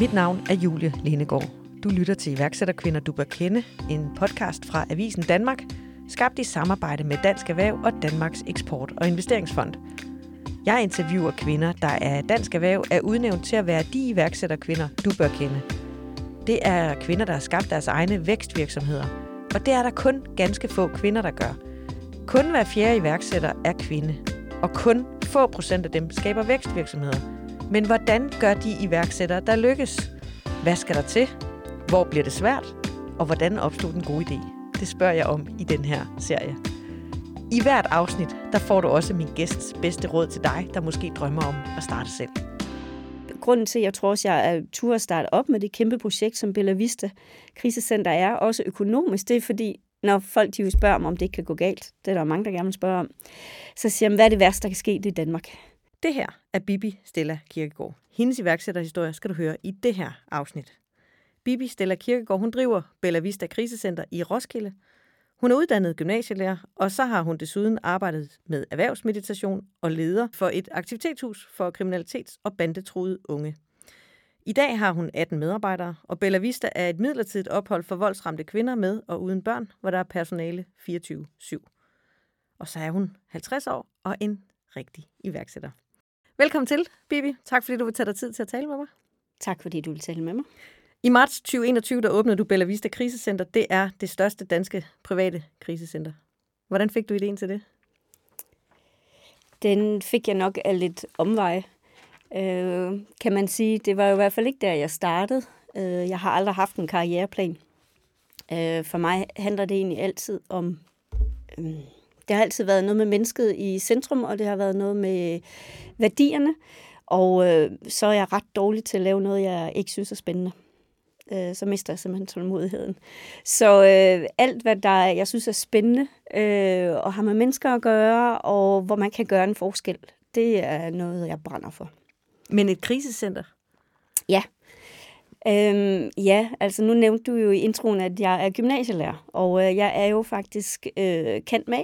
Mit navn er Julie Lenegård. Du lytter til iværksætterkvinder, du bør kende, en podcast fra Avisen Danmark, skabt i samarbejde med Dansk Erhverv og Danmarks Eksport- og Investeringsfond. Jeg interviewer kvinder, der af Dansk Erhverv er udnævnt til at være de iværksætterkvinder, du bør kende. Det er kvinder, der har skabt deres egne vækstvirksomheder. Og det er der kun ganske få kvinder, der gør. Kun hver fjerde iværksætter er kvinde. Og kun få procent af dem skaber vækstvirksomheder. Men hvordan gør de iværksættere, der lykkes? Hvad skal der til? Hvor bliver det svært? Og hvordan opstod den gode idé? Det spørger jeg om i den her serie. I hvert afsnit, der får du også min gæsts bedste råd til dig, der måske drømmer om at starte selv. Grunden til, at jeg tror også, jeg er tur at starte op med det kæmpe projekt, som Bella Vista Krisecenter er, også økonomisk, det er fordi, når folk de jo spørger mig, om det ikke kan gå galt, det er der mange, der gerne vil spørge om, så siger jeg, hvad er det værste, der kan ske, det i Danmark? Det her er Bibi Stella Kirkegaard. Hendes iværksætterhistorie skal du høre i det her afsnit. Bibi Stella Kirkegaard, hun driver Bella Vista Krisecenter i Roskilde. Hun er uddannet gymnasielærer, og så har hun desuden arbejdet med erhvervsmeditation og leder for et aktivitetshus for kriminalitets- og bandetruede unge. I dag har hun 18 medarbejdere, og Bella Vista er et midlertidigt ophold for voldsramte kvinder med og uden børn, hvor der er personale 24-7. Og så er hun 50 år og en rigtig iværksætter. Velkommen til, Bibi. Tak fordi du vil tage dig tid til at tale med mig. Tak fordi du vil tale med mig. I marts 2021 der åbnede du Bella Vista Krisecenter. Det er det største danske private krisecenter. Hvordan fik du ideen til det? Den fik jeg nok af lidt omveje. Øh, kan man sige, det var jo i hvert fald ikke der, jeg startede. Øh, jeg har aldrig haft en karriereplan. Øh, for mig handler det egentlig altid om... Øh, det har altid været noget med mennesket i centrum, og det har været noget med værdierne. Og øh, så er jeg ret dårlig til at lave noget, jeg ikke synes er spændende. Øh, så mister jeg simpelthen tålmodigheden. Så øh, alt, hvad der jeg synes er spændende, øh, og har med mennesker at gøre, og hvor man kan gøre en forskel, det er noget, jeg brænder for. Men et krisecenter? Ja. Øhm, ja, altså nu nævnte du jo i introen, at jeg er gymnasielærer, og øh, jeg er jo faktisk øh, kendt med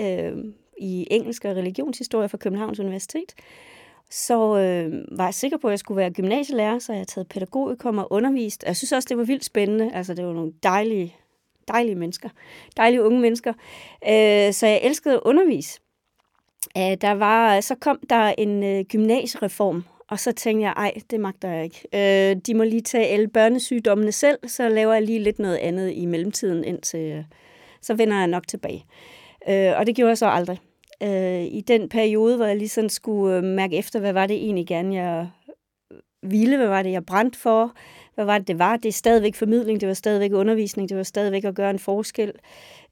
øh, i engelsk og religionshistorie fra Københavns Universitet. Så øh, var jeg sikker på, at jeg skulle være gymnasielærer, så jeg taget pædagogikum og undervist. Jeg synes også, det var vildt spændende. Altså, det var nogle dejlige, dejlige mennesker. Dejlige unge mennesker. Øh, så jeg elskede at undervise. Øh, der var, så kom der en øh, gymnasiereform, og så tænkte jeg, ej, det magter jeg ikke. Øh, de må lige tage alle børnesygdommene selv, så laver jeg lige lidt noget andet i mellemtiden, indtil øh, så vender jeg nok tilbage. Øh, Øh, og det gjorde jeg så aldrig. Øh, I den periode, hvor jeg lige sådan skulle øh, mærke efter, hvad var det egentlig gerne, jeg ville, hvad var det, jeg brændte for, hvad var det, det var. Det er stadigvæk formidling, det var stadigvæk undervisning, det var stadigvæk at gøre en forskel,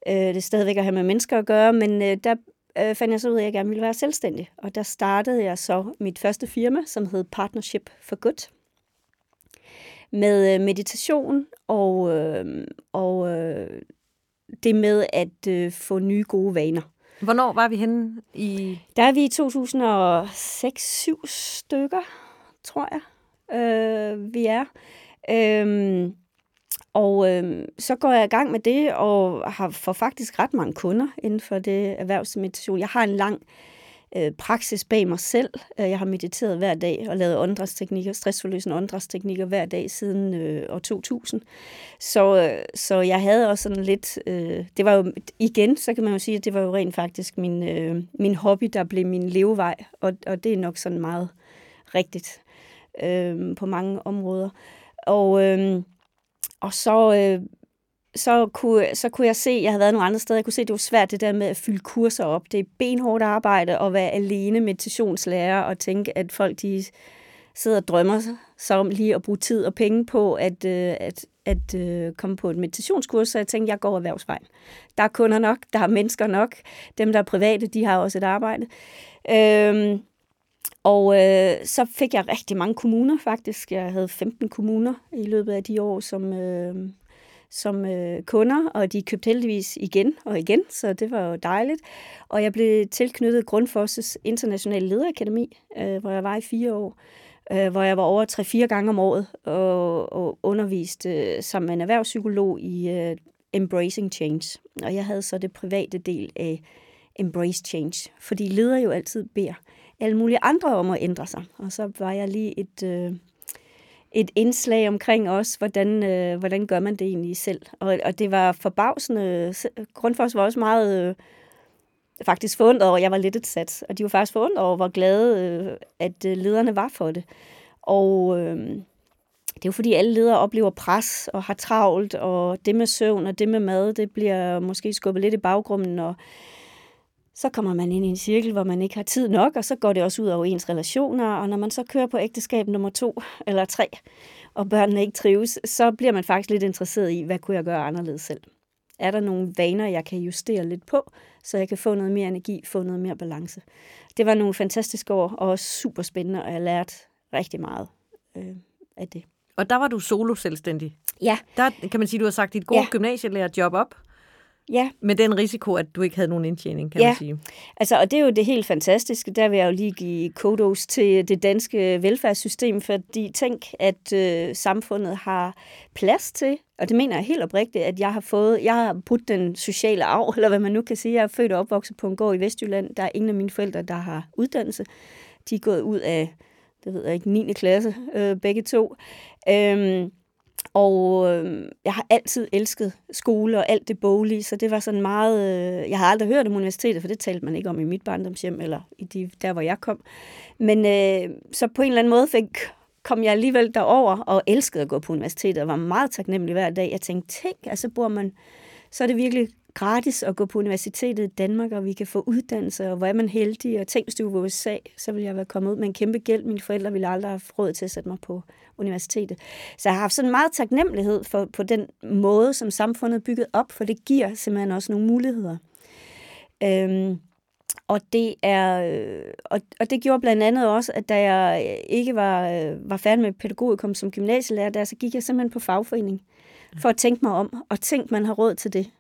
øh, det er stadigvæk at have med mennesker at gøre, men øh, der øh, fandt jeg så ud af, at jeg gerne ville være selvstændig. Og der startede jeg så mit første firma, som hed Partnership for Good, med øh, meditation og, øh, og øh, det med at øh, få nye gode vaner. Hvornår var vi henne i... Der er vi i 2006-7 stykker, tror jeg, øh, vi er. Øhm, og øh, så går jeg i gang med det, og har får faktisk ret mange kunder inden for det erhvervsmeditation. Jeg har en lang øh, Øh, praksis bag mig selv. Øh, jeg har mediteret hver dag og lavet åndedrætsteknikker, stressforløsende åndedrætsteknikker hver dag siden øh, år 2000. Så, øh, så jeg havde også sådan lidt... Øh, det var jo igen, så kan man jo sige, at det var jo rent faktisk min, øh, min hobby, der blev min levevej. Og, og det er nok sådan meget rigtigt øh, på mange områder. Og... Øh, og så, øh, så, kunne, så kunne jeg se, jeg havde været nogle andre steder, jeg kunne se, at det var svært det der med at fylde kurser op. Det er benhårdt arbejde at være alene meditationslærer og tænke, at folk de sidder og drømmer sig om lige at bruge tid og penge på at, øh, at, at, at komme på et meditationskurs, så jeg tænkte, jeg går erhvervsvejen. Der er kunder nok, der er mennesker nok. Dem, der er private, de har også et arbejde. Øhm, og øh, så fik jeg rigtig mange kommuner faktisk. Jeg havde 15 kommuner i løbet af de år som, øh, som øh, kunder, og de købte heldigvis igen og igen, så det var jo dejligt. Og jeg blev tilknyttet Grundfosses Internationale Lederakademi, øh, hvor jeg var i fire år, øh, hvor jeg var over tre-fire gange om året og, og underviste øh, sammen med en erhvervspsykolog i øh, Embracing Change. Og jeg havde så det private del af Embrace Change, fordi ledere jo altid beder alle mulige andre om at ændre sig. Og så var jeg lige et, øh, et indslag omkring os, hvordan, øh, hvordan gør man det egentlig selv. Og, og det var forbavsende. Grundfos var også meget... Øh, faktisk forundret over, jeg var lidt et sats, og de var faktisk forundret over, hvor glade, øh, at øh, lederne var for det. Og øh, det er jo fordi, alle ledere oplever pres og har travlt, og det med søvn og det med mad, det bliver måske skubbet lidt i baggrunden, og så kommer man ind i en cirkel, hvor man ikke har tid nok, og så går det også ud over ens relationer, og når man så kører på ægteskab nummer to eller tre, og børnene ikke trives, så bliver man faktisk lidt interesseret i, hvad kunne jeg gøre anderledes selv? Er der nogle vaner, jeg kan justere lidt på, så jeg kan få noget mere energi, få noget mere balance? Det var nogle fantastiske år, og også super spændende, og jeg lærte rigtig meget øh, af det. Og der var du solo selvstændig? Ja. Der kan man sige, du har sagt dit gode ja. gymnasielærer-job op? Ja. Med den risiko, at du ikke havde nogen indtjening, kan ja. man sige. altså, og det er jo det helt fantastiske. Der vil jeg jo lige give kodos til det danske velfærdssystem, fordi tænk, at øh, samfundet har plads til, og det mener jeg helt oprigtigt, at jeg har fået, jeg har brudt den sociale arv, eller hvad man nu kan sige. Jeg er født og opvokset på en gård i Vestjylland. Der er ingen af mine forældre, der har uddannelse. De er gået ud af, det ved jeg ikke, 9. klasse, øh, begge to. Øhm, og øh, jeg har altid elsket skole og alt det boglige, så det var sådan meget... Øh, jeg har aldrig hørt om universitetet, for det talte man ikke om i mit barndomshjem, eller i de, der, hvor jeg kom. Men øh, så på en eller anden måde fik, kom jeg alligevel derover og elskede at gå på universitetet, og var meget taknemmelig hver dag. Jeg tænkte, tænk, altså bor man... Så er det virkelig gratis at gå på universitetet i Danmark, og vi kan få uddannelse, og hvor er man heldig, og tænk, hvis du var USA, så ville jeg være kommet ud med en kæmpe gæld. Mine forældre ville aldrig have råd til at sætte mig på universitetet. Så jeg har haft sådan meget taknemmelighed for, på den måde, som samfundet er bygget op, for det giver simpelthen også nogle muligheder. Øhm, og det er øh, og, og det gjorde blandt andet også, at da jeg ikke var, øh, var færdig med pædagogikum som gymnasielærer, der, så gik jeg simpelthen på fagforening for at tænke mig om, og tænke, man har råd til det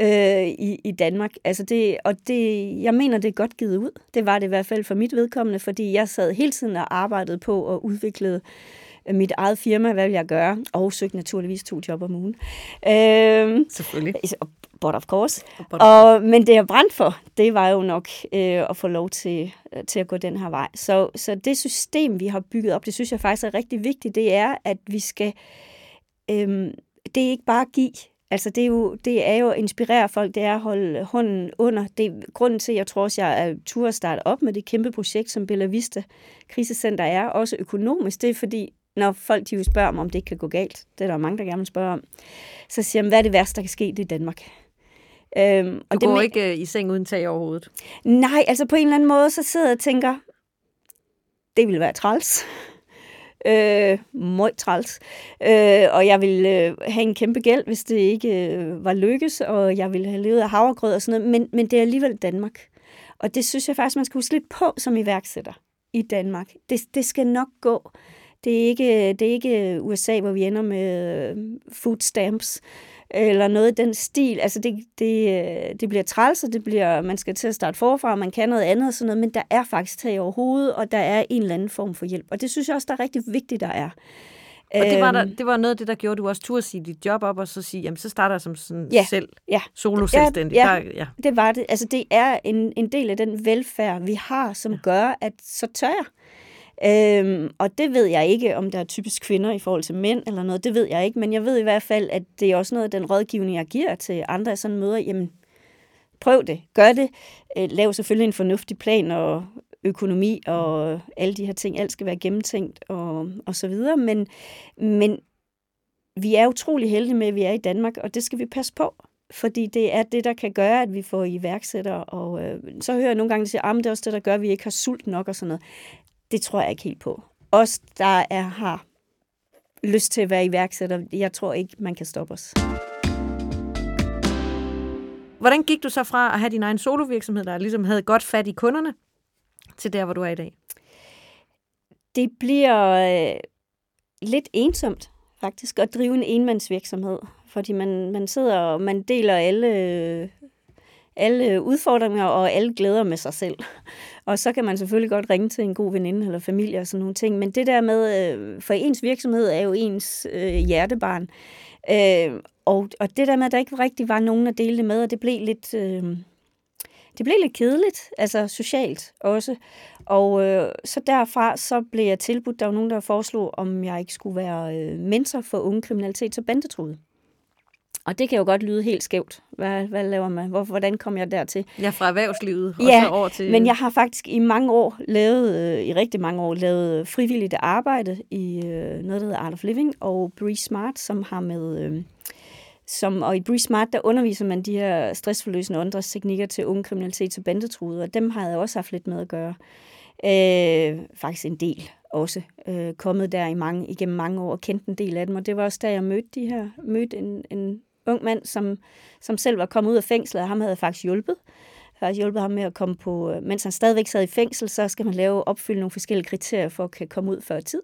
øh, i, i Danmark. Altså det, og det, jeg mener, det er godt givet ud. Det var det i hvert fald for mit vedkommende, fordi jeg sad hele tiden og arbejdede på at udvikle mit eget firma, hvad vil jeg gøre, og søgte naturligvis to job om ugen. Øh, Selvfølgelig. But of course. But og, men det jeg brændt for, det var jo nok øh, at få lov til, øh, til at gå den her vej. Så, så det system, vi har bygget op, det synes jeg faktisk er rigtig vigtigt, det er, at vi skal... Øh, det er ikke bare at give, Altså det er, jo, det er jo at inspirere folk, det er at holde hånden under. Det er grunden til, at jeg tror også, jeg er tur at starte op med det kæmpe projekt, som Bella Vista Krisecenter er, også økonomisk. Det er fordi, når folk de vil spørge om, om det ikke kan gå galt, det er der mange, der gerne vil spørge om, så siger jeg, hvad er det værste, der kan ske, det er Danmark. Øhm, og du går det ikke øh, i seng uden tag over hovedet? Nej, altså på en eller anden måde, så sidder jeg og tænker, det ville være træls. Øh, møg træls. Øh, og jeg ville øh, have en kæmpe gæld, hvis det ikke øh, var lykkes, og jeg ville have levet af havregrød og sådan noget, men, men det er alligevel Danmark. Og det synes jeg faktisk, man skal huske lidt på som iværksætter i Danmark. Det, det skal nok gå. Det er, ikke, det er ikke øh, USA, hvor vi ender med øh, food stamps eller noget i den stil. Altså det, det, øh, det bliver træls, og det bliver, man skal til at starte forfra, og man kan noget andet og sådan noget, men der er faktisk tag over hovedet, og der er en eller anden form for hjælp. Og det synes jeg også, der er rigtig vigtigt, der er. Og det var, der, øhm. det var noget af det, der gjorde, du også turde sige dit job op, og så sige, jamen så starter jeg som sådan ja, selv, ja, solo-selvstændig. Ja, ja, der, ja, det var det. Altså det er en, en del af den velfærd, vi har, som ja. gør, at så tør jeg. Øhm, og det ved jeg ikke, om der er typisk kvinder i forhold til mænd eller noget. Det ved jeg ikke, men jeg ved i hvert fald, at det er også noget af den rådgivning, jeg giver til andre af sådan møder. Jamen, prøv det, gør det. Øh, lav selvfølgelig en fornuftig plan og økonomi og alle de her ting. Alt skal være gennemtænkt og, og så videre. Men, men vi er utrolig heldige med, at vi er i Danmark, og det skal vi passe på fordi det er det, der kan gøre, at vi får iværksættere. Og øh, så hører jeg nogle gange, at de siger, ah, at det er også det, der gør, at vi ikke har sult nok og sådan noget. Det tror jeg ikke helt på. Os, der er, har lyst til at være iværksætter, jeg tror ikke, man kan stoppe os. Hvordan gik du så fra at have din egen solovirksomhed, der ligesom havde godt fat i kunderne, til der, hvor du er i dag? Det bliver øh, lidt ensomt, faktisk, at drive en enmandsvirksomhed. Fordi man, man sidder og man deler alle, alle udfordringer og alle glæder med sig selv. Og så kan man selvfølgelig godt ringe til en god veninde eller familie og sådan nogle ting. Men det der med, øh, for ens virksomhed er jo ens øh, hjertebarn. Øh, og, og det der med, at der ikke rigtig var nogen at dele det med, og det blev lidt... Øh, det blev lidt kedeligt, altså socialt også. Og øh, så derfra så blev jeg tilbudt, der var nogen, der foreslog, om jeg ikke skulle være øh, mentor for unge kriminalitet og bandetrude. Og det kan jo godt lyde helt skævt. Hvad, hvad laver man? Hvor, hvordan kom jeg dertil? Ja, fra erhvervslivet og ja, så over til... men jeg har faktisk i mange år lavet, øh, i rigtig mange år, lavet frivilligt arbejde i øh, noget, der hedder Art of Living og Breeze Smart, som har med... Øh, som, og i Breeze Smart, der underviser man de her stressforløsende åndedrætsteknikker til unge kriminalitet til bandetrude, og dem har jeg også haft lidt med at gøre. Øh, faktisk en del også. Øh, kommet der i mange, igennem mange år og kendt en del af dem, og det var også da jeg mødte de her, mødte en, en ung mand, som, som selv var kommet ud af fængslet, og ham havde jeg faktisk hjulpet. Jeg har faktisk hjulpet ham med at komme på, øh, mens han stadigvæk sad i fængsel, så skal man lave opfylde nogle forskellige kriterier for at kan komme ud før tid.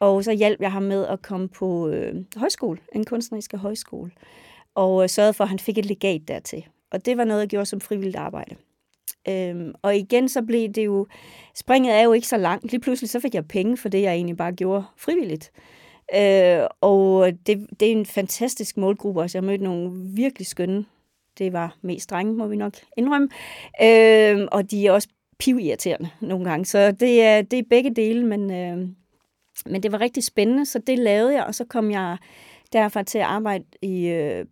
Og så hjalp jeg ham med at komme på øh, højskole, en kunstnerisk højskole, og øh, sørgede for, at han fik et legat dertil. Og det var noget, jeg gjorde som frivilligt arbejde. Øhm, og igen så blev det jo, springet er jo ikke så langt. Lige pludselig så fik jeg penge for det, jeg egentlig bare gjorde frivilligt. Øh, og det, det er en fantastisk målgruppe også. Jeg mødte nogle virkelig skønne. Det var mest drenge, må vi nok indrømme. Øh, og de er også pivirriterende nogle gange. Så det er, det er begge dele, men, øh, men det var rigtig spændende, så det lavede jeg, og så kom jeg derfra til at arbejde i, øh,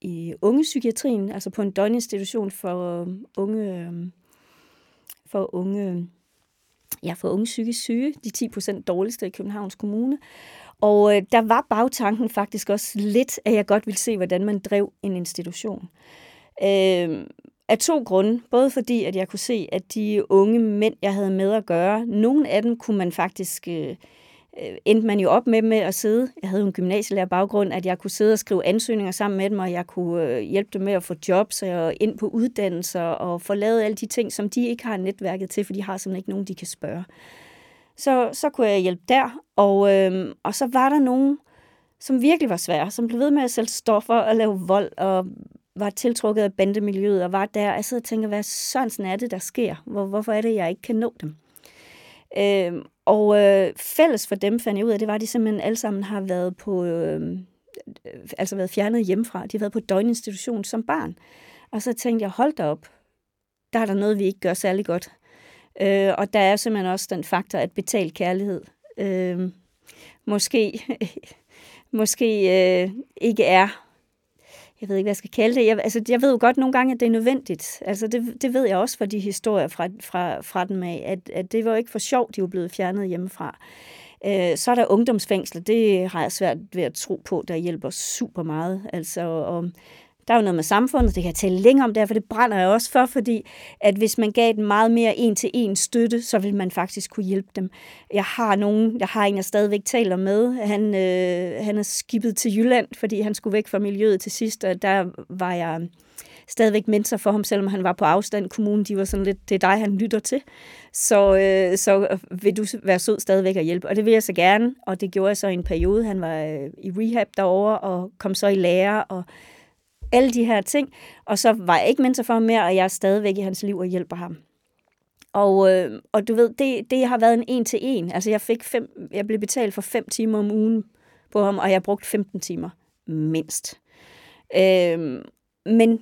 i ungepsykiatrien, altså på en døgninstitution for øh, unge, øh, for unge, ja, for unge psykisk syge, de 10 procent dårligste i Københavns Kommune. Og øh, der var bagtanken faktisk også lidt, at jeg godt ville se, hvordan man drev en institution. Øh, af to grunde. Både fordi, at jeg kunne se, at de unge mænd, jeg havde med at gøre, nogle af dem kunne man faktisk... Øh, øh, endte man jo op med med at sidde. Jeg havde jo en gymnasielærer baggrund, at jeg kunne sidde og skrive ansøgninger sammen med dem, og jeg kunne øh, hjælpe dem med at få jobs og ind på uddannelser og få lavet alle de ting, som de ikke har netværket til, for de har simpelthen ikke nogen, de kan spørge så, så kunne jeg hjælpe der. Og, øh, og så var der nogen, som virkelig var svære, som blev ved med at sælge stoffer og lave vold, og var tiltrukket af bandemiljøet, og var der. Altså, jeg sidder og tænker, hvad sådan er det, der sker? Hvor, hvorfor er det, jeg ikke kan nå dem? Øh, og øh, fælles for dem fandt jeg ud af, det var, at de simpelthen alle sammen har været på, øh, altså været fjernet hjemmefra. De har været på døgninstitution som barn. Og så tænkte jeg, hold da op, der er der noget, vi ikke gør særlig godt. Øh, og der er simpelthen også den faktor, at betalt kærlighed øh, måske, måske øh, ikke er jeg ved ikke, hvad jeg skal kalde det. Jeg, altså, jeg ved jo godt nogle gange, at det er nødvendigt. Altså, det, det ved jeg også fra de historier fra, fra, fra dem af, at, at det var ikke for sjovt, de var blevet fjernet hjemmefra. Øh, så er der ungdomsfængsler. Det har jeg svært ved at tro på, der hjælper super meget. Altså, og der er jo noget med samfundet, det kan jeg tale længere om der, for det brænder jeg også for, fordi at hvis man gav den meget mere en-til-en støtte, så vil man faktisk kunne hjælpe dem. Jeg har nogen, jeg har en, jeg stadigvæk taler med, han, øh, han er skibet til Jylland, fordi han skulle væk fra miljøet til sidst, og der var jeg stadigvæk mentor for ham, selvom han var på afstand. Kommunen, de var sådan lidt, det er dig, han lytter til. Så, øh, så vil du være sød stadigvæk at hjælpe. Og det vil jeg så gerne, og det gjorde jeg så i en periode. Han var øh, i rehab derover og kom så i lære, og alle de her ting. Og så var jeg ikke mentor for ham mere, og jeg er stadigvæk i hans liv og hjælper ham. Og, øh, og du ved, det, det har været en en til en. Altså jeg, fik fem, jeg blev betalt for fem timer om ugen på ham, og jeg har brugt 15 timer mindst. Øh, men,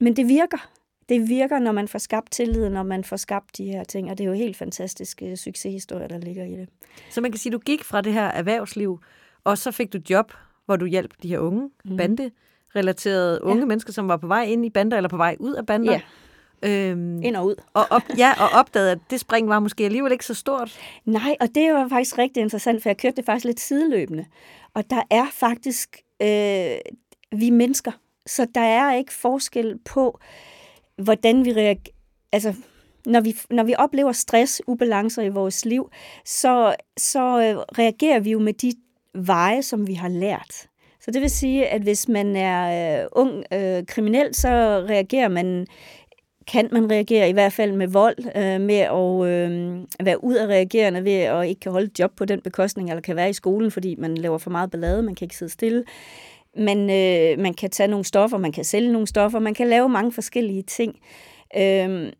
men det virker. Det virker, når man får skabt tillid, når man får skabt de her ting, og det er jo helt fantastiske succeshistorier, der ligger i det. Så man kan sige, at du gik fra det her erhvervsliv, og så fik du job, hvor du hjalp de her unge mm. Relaterede unge ja. mennesker, som var på vej ind i bander eller på vej ud af bander. Ja. Øhm, ind og ud. Og, op, ja, og opdagede, at det spring var måske alligevel ikke så stort. Nej, og det var faktisk rigtig interessant, for jeg kørte det faktisk lidt sideløbende. Og der er faktisk, øh, vi mennesker, så der er ikke forskel på, hvordan vi reagerer. Altså, når vi, når vi oplever stress, ubalancer i vores liv, så, så øh, reagerer vi jo med de veje, som vi har lært. Så det vil sige, at hvis man er øh, ung øh, kriminel, så reagerer man kan man reagere i hvert fald med vold, øh, med at øh, være ud af reagerende ved at ikke kan holde et job på den bekostning, eller kan være i skolen, fordi man laver for meget ballade, man kan ikke sidde stille. Man, øh, man kan tage nogle stoffer, man kan sælge nogle stoffer, man kan lave mange forskellige ting. Øh,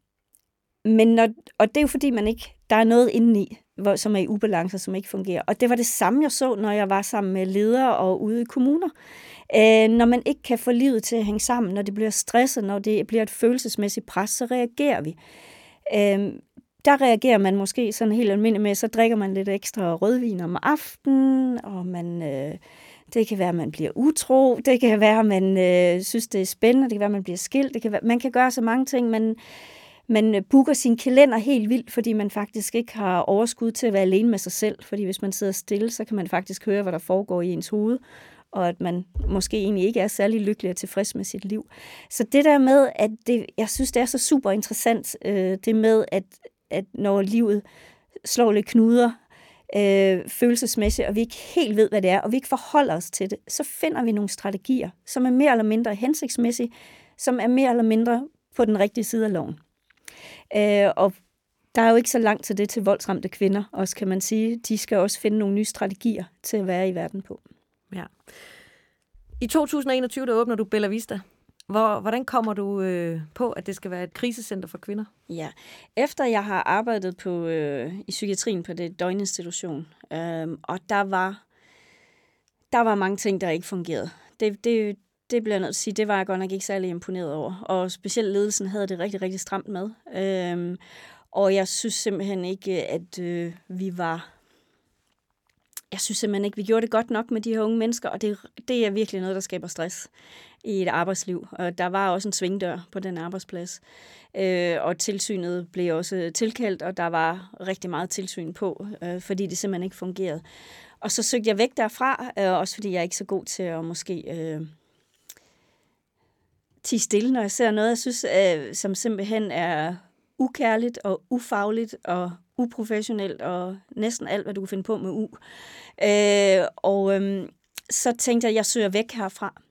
men når, og det er jo fordi, man ikke, der er noget indeni, hvor, som er i ubalance, som ikke fungerer. Og det var det samme, jeg så, når jeg var sammen med ledere og ude i kommuner. Øh, når man ikke kan få livet til at hænge sammen, når det bliver stresset, når det bliver et følelsesmæssigt pres, så reagerer vi. Øh, der reagerer man måske sådan helt almindeligt med, så drikker man lidt ekstra rødvin om aftenen, og man... Øh, det kan være, at man bliver utro. Det kan være, at man øh, synes, det er spændende. Det kan være, at man bliver skilt. Det kan være, man kan gøre så mange ting. men man øh, booker sin kalender helt vildt, fordi man faktisk ikke har overskud til at være alene med sig selv. Fordi hvis man sidder stille, så kan man faktisk høre, hvad der foregår i ens hoved og at man måske egentlig ikke er særlig lykkelig og tilfreds med sit liv. Så det der med, at det, jeg synes, det er så super interessant, øh, det med, at, at når livet slår lidt knuder, øh, følelsesmæssigt, og vi ikke helt ved, hvad det er, og vi ikke forholder os til det, så finder vi nogle strategier, som er mere eller mindre hensigtsmæssige, som er mere eller mindre på den rigtige side af loven. Øh, og der er jo ikke så langt til det til voldsramte kvinder, også kan man sige. De skal også finde nogle nye strategier til at være i verden på. Ja. I 2021, der åbner du Bella Vista. Hvor, hvordan kommer du øh, på, at det skal være et krisecenter for kvinder? Ja, efter jeg har arbejdet på øh, i psykiatrien på det døgninstitution, øh, og der var der var mange ting, der ikke fungerede. Det, det, det bliver jeg nødt til at sige, det var jeg godt nok ikke særlig imponeret over. Og specielt ledelsen havde det rigtig, rigtig stramt med. Øhm, og jeg synes simpelthen ikke, at øh, vi var jeg synes simpelthen ikke, vi gjorde det godt nok med de her unge mennesker, og det, det er virkelig noget, der skaber stress i et arbejdsliv. Og der var også en svingdør på den arbejdsplads, øh, og tilsynet blev også tilkaldt, og der var rigtig meget tilsyn på, øh, fordi det simpelthen ikke fungerede. Og så søgte jeg væk derfra, øh, også fordi jeg er ikke så god til at måske... Øh, tige stille, når jeg ser noget, jeg synes, øh, som simpelthen er ukærligt og ufagligt og uprofessionelt og næsten alt, hvad du kan finde på med u. Øh, og øh, så tænkte jeg, at jeg søger væk herfra.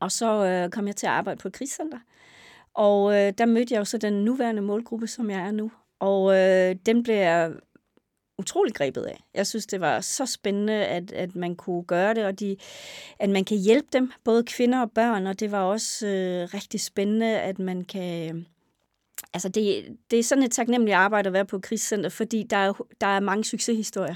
Og så øh, kom jeg til at arbejde på et krigscenter. Og øh, der mødte jeg jo så den nuværende målgruppe, som jeg er nu. Og øh, den blev jeg utrolig grebet af. Jeg synes, det var så spændende, at, at man kunne gøre det, og de, at man kan hjælpe dem, både kvinder og børn, og det var også øh, rigtig spændende, at man kan altså det, det er sådan et taknemmeligt arbejde at være på krisecenter, krigscenter, fordi der er, der er mange succeshistorier.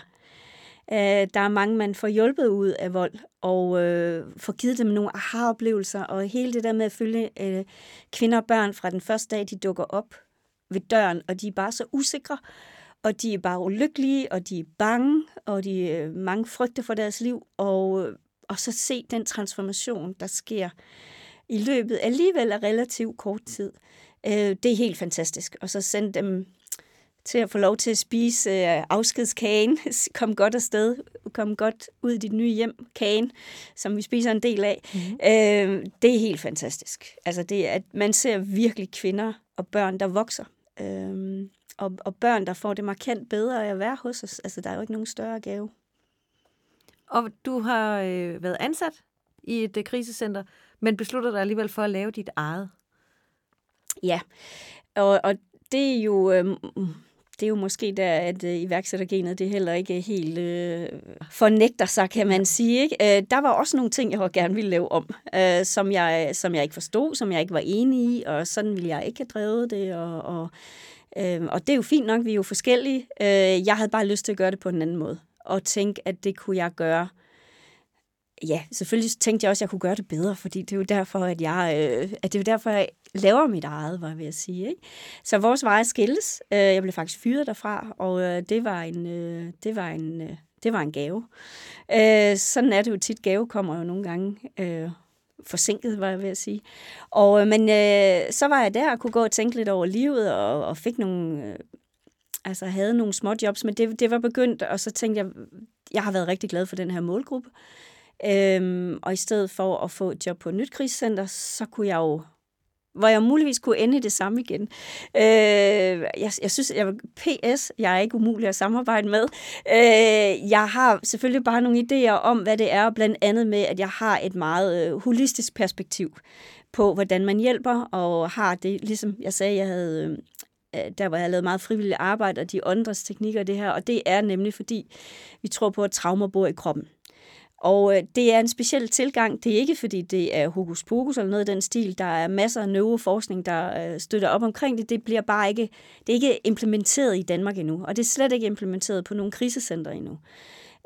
Øh, der er mange, man får hjulpet ud af vold, og øh, får givet dem nogle aha-oplevelser, og hele det der med at følge øh, kvinder og børn fra den første dag, de dukker op ved døren, og de er bare så usikre, og de er bare ulykkelige, og de er bange, og de uh, mange frygter for deres liv, og, og så se den transformation, der sker i løbet alligevel af relativt kort tid. Øh, det er helt fantastisk. Og så sende dem til at få lov til at spise øh, afskedskagen. Kom godt afsted. Kom godt ud i dit nye hjem. Kagen, som vi spiser en del af. Mm-hmm. Øh, det er helt fantastisk. Altså det at man ser virkelig kvinder og børn, der vokser. Øh, og, og børn, der får det markant bedre af at være hos os. Altså, der er jo ikke nogen større gave. Og du har øh, været ansat i et øh, krisecenter, men beslutter dig alligevel for at lave dit eget. Ja, og, og det er jo... Øh, det er jo måske der, at øh, iværksættergenet det heller ikke helt øh, fornægter sig, kan man sige. Ikke? Øh, der var også nogle ting, jeg gerne ville lave om, øh, som, jeg, som jeg ikke forstod, som jeg ikke var enig i, og sådan ville jeg ikke have drevet det. Og, og, øh, og det er jo fint nok, vi er jo forskellige. Øh, jeg havde bare lyst til at gøre det på en anden måde, og tænke, at det kunne jeg gøre ja, selvfølgelig tænkte jeg også, at jeg kunne gøre det bedre, fordi det er jo derfor, at jeg, øh, at det er jo derfor, jeg laver mit eget, var jeg ved at sige. Ikke? Så vores veje skilles. Øh, jeg blev faktisk fyret derfra, og øh, det var en, øh, det var en, øh, det var en gave. Øh, sådan er det jo tit. Gave kommer jo nogle gange øh, forsinket, var jeg ved at sige. Og, øh, men øh, så var jeg der og kunne gå og tænke lidt over livet, og, og fik nogle... Øh, altså havde nogle små jobs, men det, det var begyndt, og så tænkte jeg, jeg har været rigtig glad for den her målgruppe. Øhm, og i stedet for at få et job på et nyt krigscenter, så kunne jeg jo hvor jeg muligvis kunne ende i det samme igen. Øh, jeg, jeg synes, jeg PS, jeg er ikke umulig at samarbejde med. Øh, jeg har selvfølgelig bare nogle idéer om, hvad det er, blandt andet med, at jeg har et meget øh, holistisk perspektiv på, hvordan man hjælper, og har det, ligesom jeg sagde, jeg havde øh, øh der hvor jeg har lavet meget frivilligt arbejde, og de åndres teknikker det her, og det er nemlig fordi, vi tror på, at traumer bor i kroppen. Og øh, det er en speciel tilgang. Det er ikke, fordi det er hokus pokus eller noget i den stil. Der er masser af neuroforskning, der øh, støtter op omkring det. Det bliver bare ikke, det er ikke implementeret i Danmark endnu. Og det er slet ikke implementeret på nogle krisecenter endnu.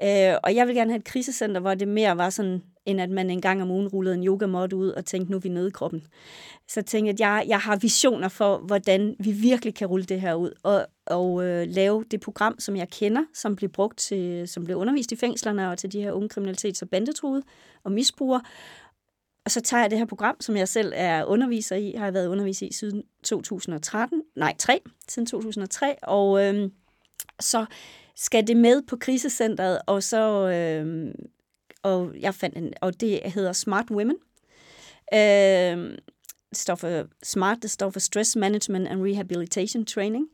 Øh, og jeg vil gerne have et krisecenter, hvor det mere var sådan end at man en gang om ugen rullede en yogamåt ud og tænkte, nu er vi nede i kroppen. Så tænkte jeg, at jeg, jeg har visioner for, hvordan vi virkelig kan rulle det her ud, og, og øh, lave det program, som jeg kender, som blev brugt til, som blev undervist i fængslerne og til de her unge kriminalitets- og bandetruede og misbrugere. Og så tager jeg det her program, som jeg selv er underviser i, har jeg været underviser i siden 2013, nej 3, siden 2003, og øh, så skal det med på krisecentret, og så øh, og jeg fandt en, og det hedder Smart Women. Øhm, øh, det står for SMART, det står for Stress Management and Rehabilitation Training.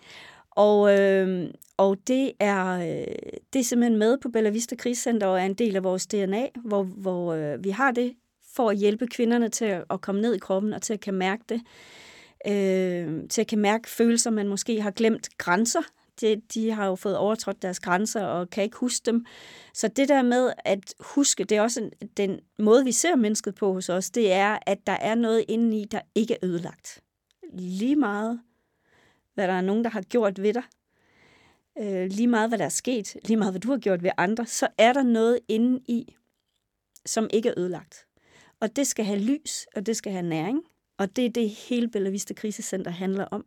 Og, øh, og det, er, øh, det er simpelthen med på Bella Vista Krigscenter og er en del af vores DNA, hvor, hvor øh, vi har det for at hjælpe kvinderne til at, at komme ned i kroppen og til at kan mærke det. Øh, til at kan mærke følelser, man måske har glemt grænser de, de har jo fået overtrådt deres grænser og kan ikke huske dem. Så det der med at huske, det er også en, den måde, vi ser mennesket på hos os, det er, at der er noget indeni, der ikke er ødelagt. Lige meget, hvad der er nogen, der har gjort ved dig, øh, lige meget, hvad der er sket, lige meget, hvad du har gjort ved andre, så er der noget indeni, som ikke er ødelagt. Og det skal have lys, og det skal have næring. Og det er det, hele Bellavista Krisecenter handler om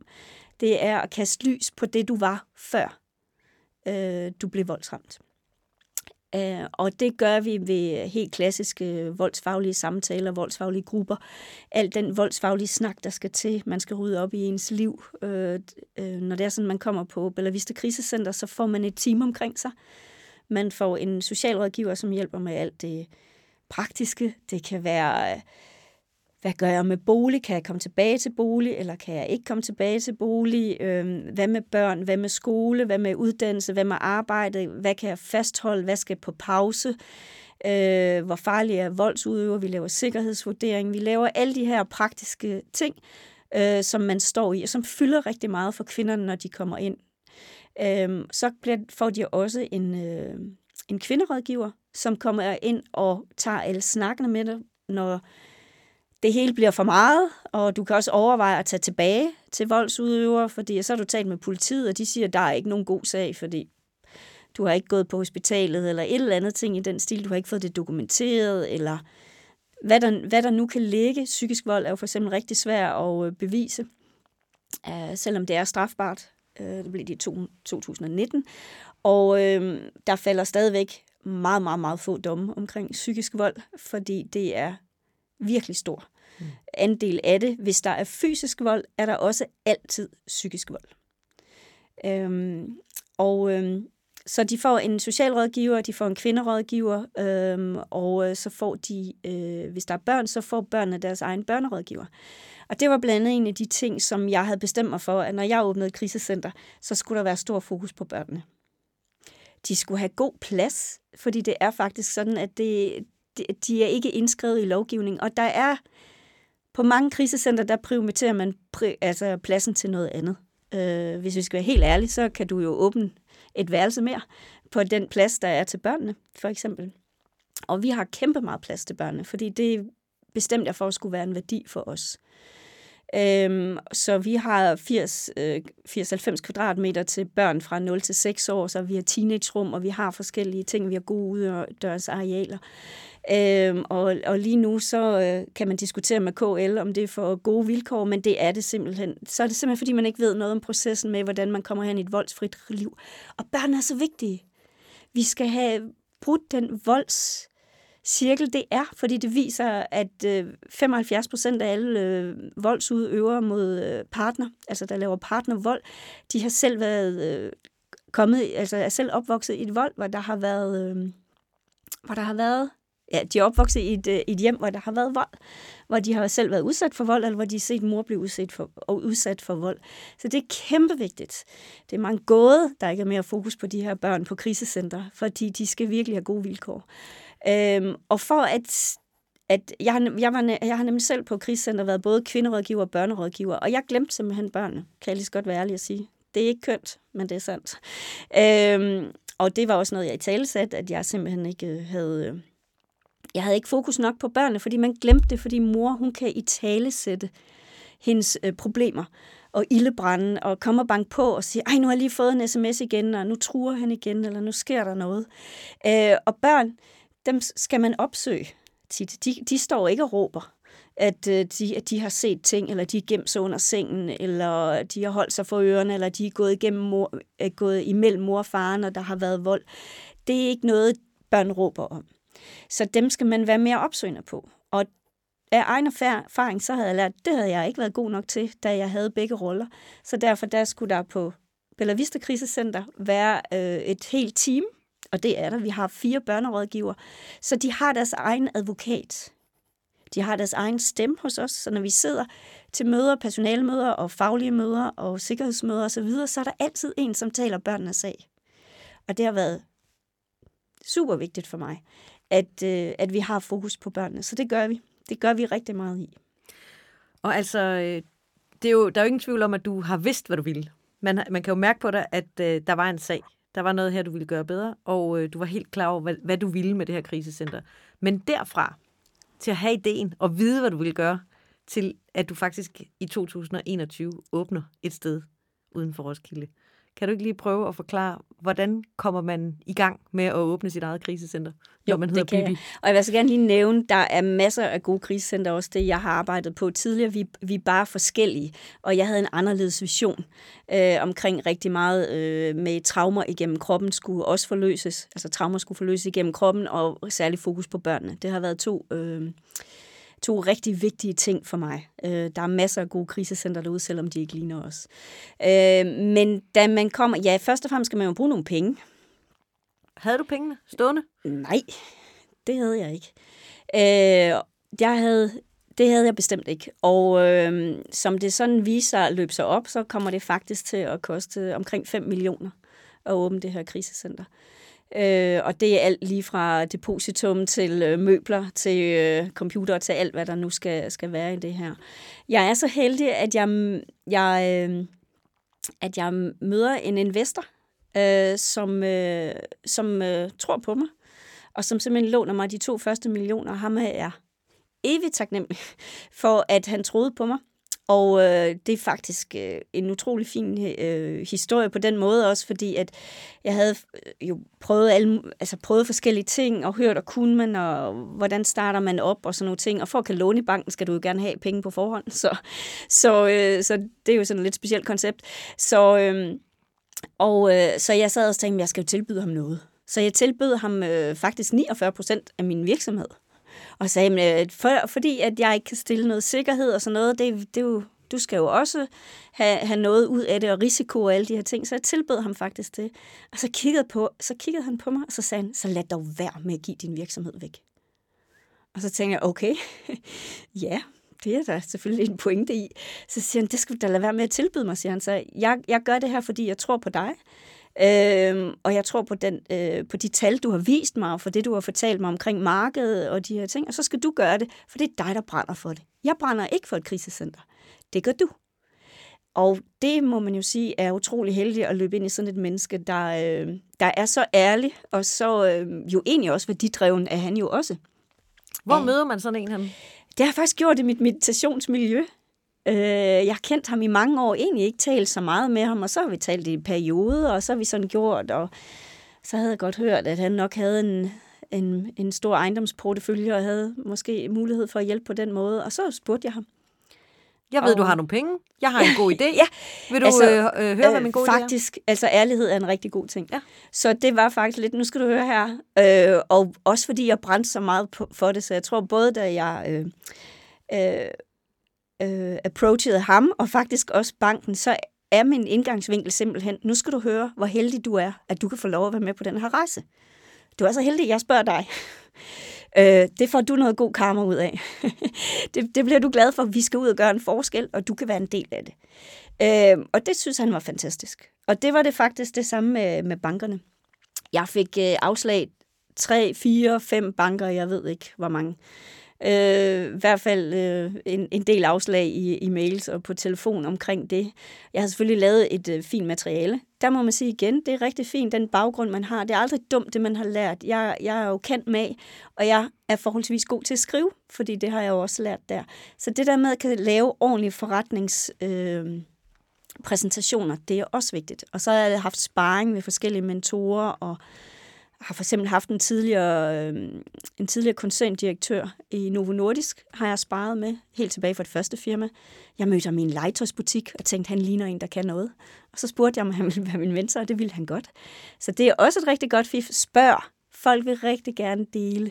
det er at kaste lys på det, du var før øh, du blev voldsramt. Uh, og det gør vi ved helt klassiske voldsfaglige samtaler, voldsfaglige grupper. Al den voldsfaglige snak, der skal til, man skal rydde op i ens liv. Uh, uh, når det er sådan, man kommer på Bella Vista Krisecenter, så får man et team omkring sig. Man får en socialrådgiver, som hjælper med alt det praktiske. Det kan være... Hvad gør jeg med bolig? Kan jeg komme tilbage til bolig, eller kan jeg ikke komme tilbage til bolig? Øh, hvad med børn? Hvad med skole? Hvad med uddannelse? Hvad med arbejde? Hvad kan jeg fastholde? Hvad skal på pause? Øh, hvor farlig er voldsudøver? Vi laver sikkerhedsvurdering. Vi laver alle de her praktiske ting, øh, som man står i, og som fylder rigtig meget for kvinderne, når de kommer ind. Øh, så bliver, får de også en, øh, en kvinderådgiver, som kommer ind og tager alle snakkene med dig, når det hele bliver for meget, og du kan også overveje at tage tilbage til voldsudøver, fordi så har du talt med politiet, og de siger, at der er ikke nogen god sag, fordi du har ikke gået på hospitalet, eller et eller andet ting i den stil, du har ikke fået det dokumenteret, eller hvad der, hvad der nu kan ligge. Psykisk vold er jo for eksempel rigtig svært at øh, bevise, uh, selvom det er strafbart. Uh, det blev det i 2019. Og uh, der falder stadigvæk meget, meget, meget få domme omkring psykisk vold, fordi det er virkelig stor mm. andel af det. Hvis der er fysisk vold, er der også altid psykisk vold. Øhm, og øhm, så de får en socialrådgiver, de får en kvinderådgiver, øhm, og øh, så får de, øh, hvis der er børn, så får børnene deres egen børnerådgiver. Og det var blandt andet en af de ting, som jeg havde bestemt mig for, at når jeg åbnede krisecenter, så skulle der være stor fokus på børnene. De skulle have god plads, fordi det er faktisk sådan, at det, de er ikke indskrevet i lovgivningen. og der er på mange krisecenter, der prioriterer man pri, altså pladsen til noget andet. Øh, hvis vi skal være helt ærlige, så kan du jo åbne et værelse mere på den plads, der er til børnene, for eksempel. Og vi har kæmpe meget plads til børnene, fordi det bestemt jeg for at skulle være en værdi for os. Øhm, så vi har 80, øh, 80-90 kvadratmeter til børn fra 0 til 6 år, så vi har teenagerum, og vi har forskellige ting, vi har gode udendørs arealer. Øhm, og, og lige nu så øh, kan man diskutere med KL, om det er for gode vilkår, men det er det simpelthen. Så er det simpelthen, fordi man ikke ved noget om processen med, hvordan man kommer hen i et voldsfrit liv. Og børn er så vigtige. Vi skal have brudt den volds cirkel det er, fordi det viser, at øh, 75 procent af alle øh, voldsudøvere mod øh, partner, altså der laver partnervold, de har selv været øh, kommet, altså er selv opvokset i et vold, hvor der har været, øh, hvor der har været ja, de er opvokset i et, øh, et hjem, hvor der har været vold, hvor de har selv været udsat for vold, eller hvor de har set mor blive udsat for, og udsat for vold. Så det er kæmpe vigtigt. Det er mange gåde, der ikke er mere fokus på de her børn på krisecenter, fordi de skal virkelig have gode vilkår. Øhm, og for at at jeg, har, jeg, var, jeg har nemlig selv på krisecenter været både kvinderådgiver og børnerådgiver, og jeg glemte simpelthen børnene, kan jeg lige så godt være ærlig at sige. Det er ikke kønt, men det er sandt. Øhm, og det var også noget, jeg i tale satte, at jeg simpelthen ikke øh, havde... Øh, jeg havde ikke fokus nok på børnene, fordi man glemte det, fordi mor, hun kan i tale sætte hendes øh, problemer og ildebrænde, og komme og banke på og sige, ej, nu har jeg lige fået en sms igen, og nu truer han igen, eller nu sker der noget. Øh, og børn, dem skal man opsøge. tit. De, de står ikke og råber, at, øh, de, at de har set ting, eller de er gemt sig under sengen, eller de har holdt sig for ørerne, eller de er gået, igennem mor, er gået imellem mor og faren, og der har været vold. Det er ikke noget, børn råber om. Så dem skal man være mere opsøgende på. Og af egen erfaring, så havde jeg lært, det havde jeg ikke været god nok til, da jeg havde begge roller. Så derfor der skulle der på Bella Vista Krisecenter være øh, et helt team, og det er der. Vi har fire børnerådgiver, så de har deres egen advokat. De har deres egen stemme hos os, så når vi sidder til møder, personalemøder og faglige møder og sikkerhedsmøder osv., så, videre, så er der altid en, som taler børnenes sag. Og det har været super vigtigt for mig, at, øh, at vi har fokus på børnene. Så det gør vi. Det gør vi rigtig meget i. Og altså, øh, det er jo, der er jo ingen tvivl om, at du har vidst, hvad du ville. Man, man kan jo mærke på dig, at øh, der var en sag. Der var noget her, du ville gøre bedre, og øh, du var helt klar over, hvad, hvad du ville med det her krisecenter. Men derfra til at have ideen og vide, hvad du ville gøre, til at du faktisk i 2021 åbner et sted uden for Roskilde. Kan du ikke lige prøve at forklare, hvordan kommer man i gang med at åbne sit eget krisecenter, når jo, man hedder det kan Bibi? Jeg. Og jeg vil så gerne lige nævne, der er masser af gode krisecenter, også det, jeg har arbejdet på tidligere. Vi, vi er bare forskellige, og jeg havde en anderledes vision øh, omkring rigtig meget øh, med traumer igennem kroppen skulle også forløses. Altså traumer skulle forløses igennem kroppen, og særlig fokus på børnene. Det har været to... Øh, to rigtig vigtige ting for mig. Øh, der er masser af gode krisecenter derude, selvom de ikke ligner os. Øh, men da man kommer... Ja, først og fremmest skal man jo bruge nogle penge. Havde du pengene stående? Nej, det havde jeg ikke. Øh, jeg havde, det havde jeg bestemt ikke. Og øh, som det sådan viser at løbe sig op, så kommer det faktisk til at koste omkring 5 millioner at åbne det her krisecenter. Øh, Øh, og det er alt lige fra depositum til øh, møbler, til øh, computer, til alt, hvad der nu skal, skal være i det her. Jeg er så heldig, at jeg, jeg, øh, at jeg møder en investor, øh, som, øh, som øh, tror på mig, og som simpelthen låner mig de to første millioner. Ham er jeg evigt taknemmelig for, at han troede på mig. Og øh, det er faktisk øh, en utrolig fin øh, historie på den måde også, fordi at jeg havde øh, jo prøvet, alle, altså prøvet forskellige ting, og hørt, og kunne man, og hvordan starter man op, og sådan nogle ting. Og for at kan låne i banken, skal du jo gerne have penge på forhånd. Så, så, øh, så det er jo sådan et lidt specielt koncept. Så, øh, og, øh, så jeg sad og tænkte, at jeg skal jo tilbyde ham noget. Så jeg tilbød ham øh, faktisk 49 procent af min virksomhed og sagde, at øh, for, fordi at jeg ikke kan stille noget sikkerhed og sådan noget, det, det er jo, du skal jo også have, have noget ud af det, og risiko og alle de her ting. Så jeg tilbød ham faktisk det. Og så kiggede, på, så kiggede han på mig, og så sagde han, så lad dog være med at give din virksomhed væk. Og så tænkte jeg, okay, ja, det er der selvfølgelig en pointe i. Så siger han, det skal du da lade være med at tilbyde mig, siger han. Så jeg, jeg gør det her, fordi jeg tror på dig. Øhm, og jeg tror på, den, øh, på de tal, du har vist mig, og for det, du har fortalt mig omkring markedet og de her ting. Og så skal du gøre det, for det er dig, der brænder for det. Jeg brænder ikke for et krisecenter. Det gør du. Og det må man jo sige er utrolig heldig at løbe ind i sådan et menneske, der, øh, der er så ærlig, og så øh, jo egentlig også værdidreven er han jo også. Hvor øh, møder man sådan en ham? Det har jeg faktisk gjort i mit meditationsmiljø. Øh, jeg har kendt ham i mange år, egentlig ikke talt så meget med ham, og så har vi talt i perioder, og så har vi sådan gjort, og så havde jeg godt hørt, at han nok havde en, en, en stor ejendomsportefølje, og havde måske mulighed for at hjælpe på den måde, og så spurgte jeg ham. Jeg ved, og... du har nogle penge. Jeg har en god idé. ja. Vil du altså, øh, øh, høre, hvad min gode Faktisk, idé er? altså ærlighed er en rigtig god ting. Ja. Så det var faktisk lidt, nu skal du høre her, øh, og også fordi jeg brændte så meget på, for det, så jeg tror både, da jeg øh, øh, øh, approachede ham, og faktisk også banken, så er min indgangsvinkel simpelthen, nu skal du høre, hvor heldig du er, at du kan få lov at være med på den her rejse. Du er så heldig, jeg spørger dig. Øh, det får du noget god karma ud af. det, det bliver du glad for. Vi skal ud og gøre en forskel, og du kan være en del af det. Øh, og det synes han var fantastisk. Og det var det faktisk det samme med, med bankerne. Jeg fik øh, afslag tre, fire, fem banker, jeg ved ikke hvor mange. Øh, I hvert fald øh, en, en del afslag i, i mails og på telefon omkring det. Jeg har selvfølgelig lavet et øh, fint materiale. Der må man sige igen, det er rigtig fint, den baggrund, man har. Det er aldrig dumt, det man har lært. Jeg, jeg er jo kendt med, og jeg er forholdsvis god til at skrive, fordi det har jeg jo også lært der. Så det der med at kan lave ordentlige forretnings... Øh, præsentationer, det er også vigtigt. Og så har jeg haft sparring med forskellige mentorer og har for eksempel haft en tidligere, øh, en tidligere koncerndirektør i Novo Nordisk, har jeg sparet med, helt tilbage fra det første firma. Jeg mødte ham i en legetøjsbutik og tænkte, han ligner en, der kan noget. Og så spurgte jeg, om han ville være min mentor, og det ville han godt. Så det er også et rigtig godt fif. Spørg. Folk vil rigtig gerne dele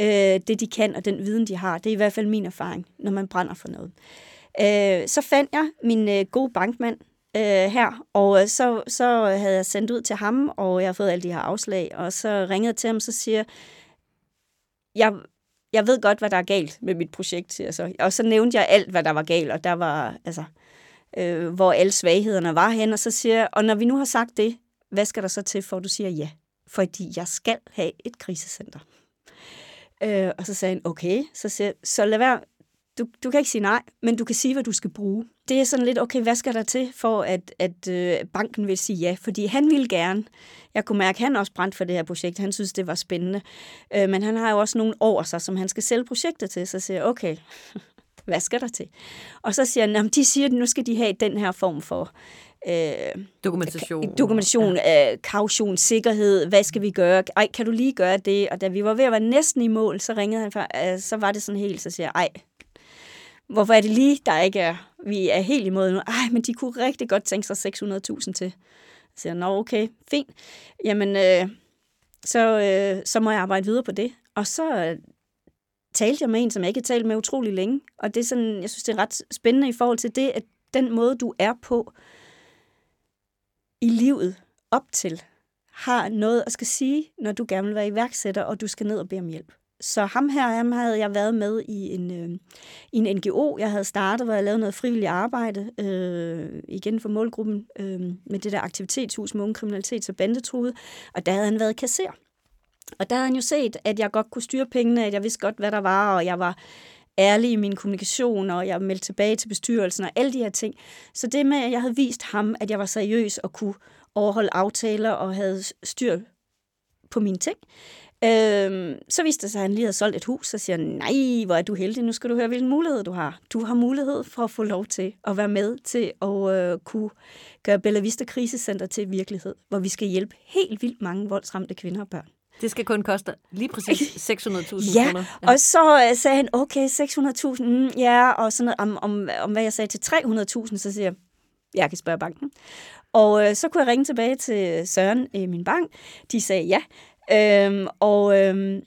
øh, det, de kan, og den viden, de har. Det er i hvert fald min erfaring, når man brænder for noget. Øh, så fandt jeg min øh, gode bankmand, øh, her, og øh, så, så havde jeg sendt ud til ham, og jeg har fået alle de her afslag, og så ringede jeg til ham, så siger jeg, jeg ved godt, hvad der er galt med mit projekt, altså. og så nævnte jeg alt, hvad der var galt, og der var, altså, øh, hvor alle svaghederne var hen, og så siger jeg, og når vi nu har sagt det, hvad skal der så til, for at du siger ja? Fordi jeg skal have et krisecenter. Øh, og så sagde han, okay, så, siger, så lad være, du, du kan ikke sige nej, men du kan sige, hvad du skal bruge. Det er sådan lidt, okay, hvad skal der til for, at, at øh, banken vil sige ja? Fordi han ville gerne. Jeg kunne mærke, at han også brændte for det her projekt. Han synes, det var spændende. Øh, men han har jo også nogle over sig, som han skal sælge projektet til. Så siger jeg, okay, hvad skal der til? Og så siger han, de siger, at nu skal de have den her form for øh, dokumentation, dokumentation ja. øh, kaution, sikkerhed, hvad skal vi gøre? Ej, kan du lige gøre det? Og da vi var ved at være næsten i mål, så ringede han, for, øh, så var det sådan helt, så siger jeg, ej, Hvorfor er det lige, der ikke er, vi er helt imod nu? Ej, men de kunne rigtig godt tænke sig 600.000 til. Så siger nå okay, fint. Jamen, øh, så, øh, så må jeg arbejde videre på det. Og så øh, talte jeg med en, som jeg ikke har talt med utrolig længe. Og det er sådan, jeg synes, det er ret spændende i forhold til det, at den måde, du er på i livet op til, har noget at skal sige, når du gerne vil være iværksætter, og du skal ned og bede om hjælp. Så ham her, ham havde jeg været med i en, øh, i en NGO, jeg havde startet, hvor jeg lavede noget frivilligt arbejde, øh, igen for målgruppen, øh, med det der aktivitetshus med unge kriminalitet og bandetruede, og der havde han været kasser. Og der havde han jo set, at jeg godt kunne styre pengene, at jeg vidste godt, hvad der var, og jeg var ærlig i min kommunikation, og jeg meldte tilbage til bestyrelsen og alle de her ting. Så det med, at jeg havde vist ham, at jeg var seriøs og kunne overholde aftaler og havde styr på mine ting, Øhm, så viste det sig, at han lige havde solgt et hus, så siger nej, hvor er du heldig, nu skal du høre, hvilken mulighed du har. Du har mulighed for at få lov til at være med til at øh, kunne gøre Bella Vista Krisecenter til virkelighed, hvor vi skal hjælpe helt vildt mange voldsramte kvinder og børn. Det skal kun koste lige præcis 600.000 ja, kroner. Ja, og så uh, sagde han, okay, 600.000, mm, ja, og sådan noget, om, om, om hvad jeg sagde til 300.000, så siger jeg, jeg kan spørge banken. Og øh, så kunne jeg ringe tilbage til Søren i min bank. De sagde ja. Øhm, og øhm,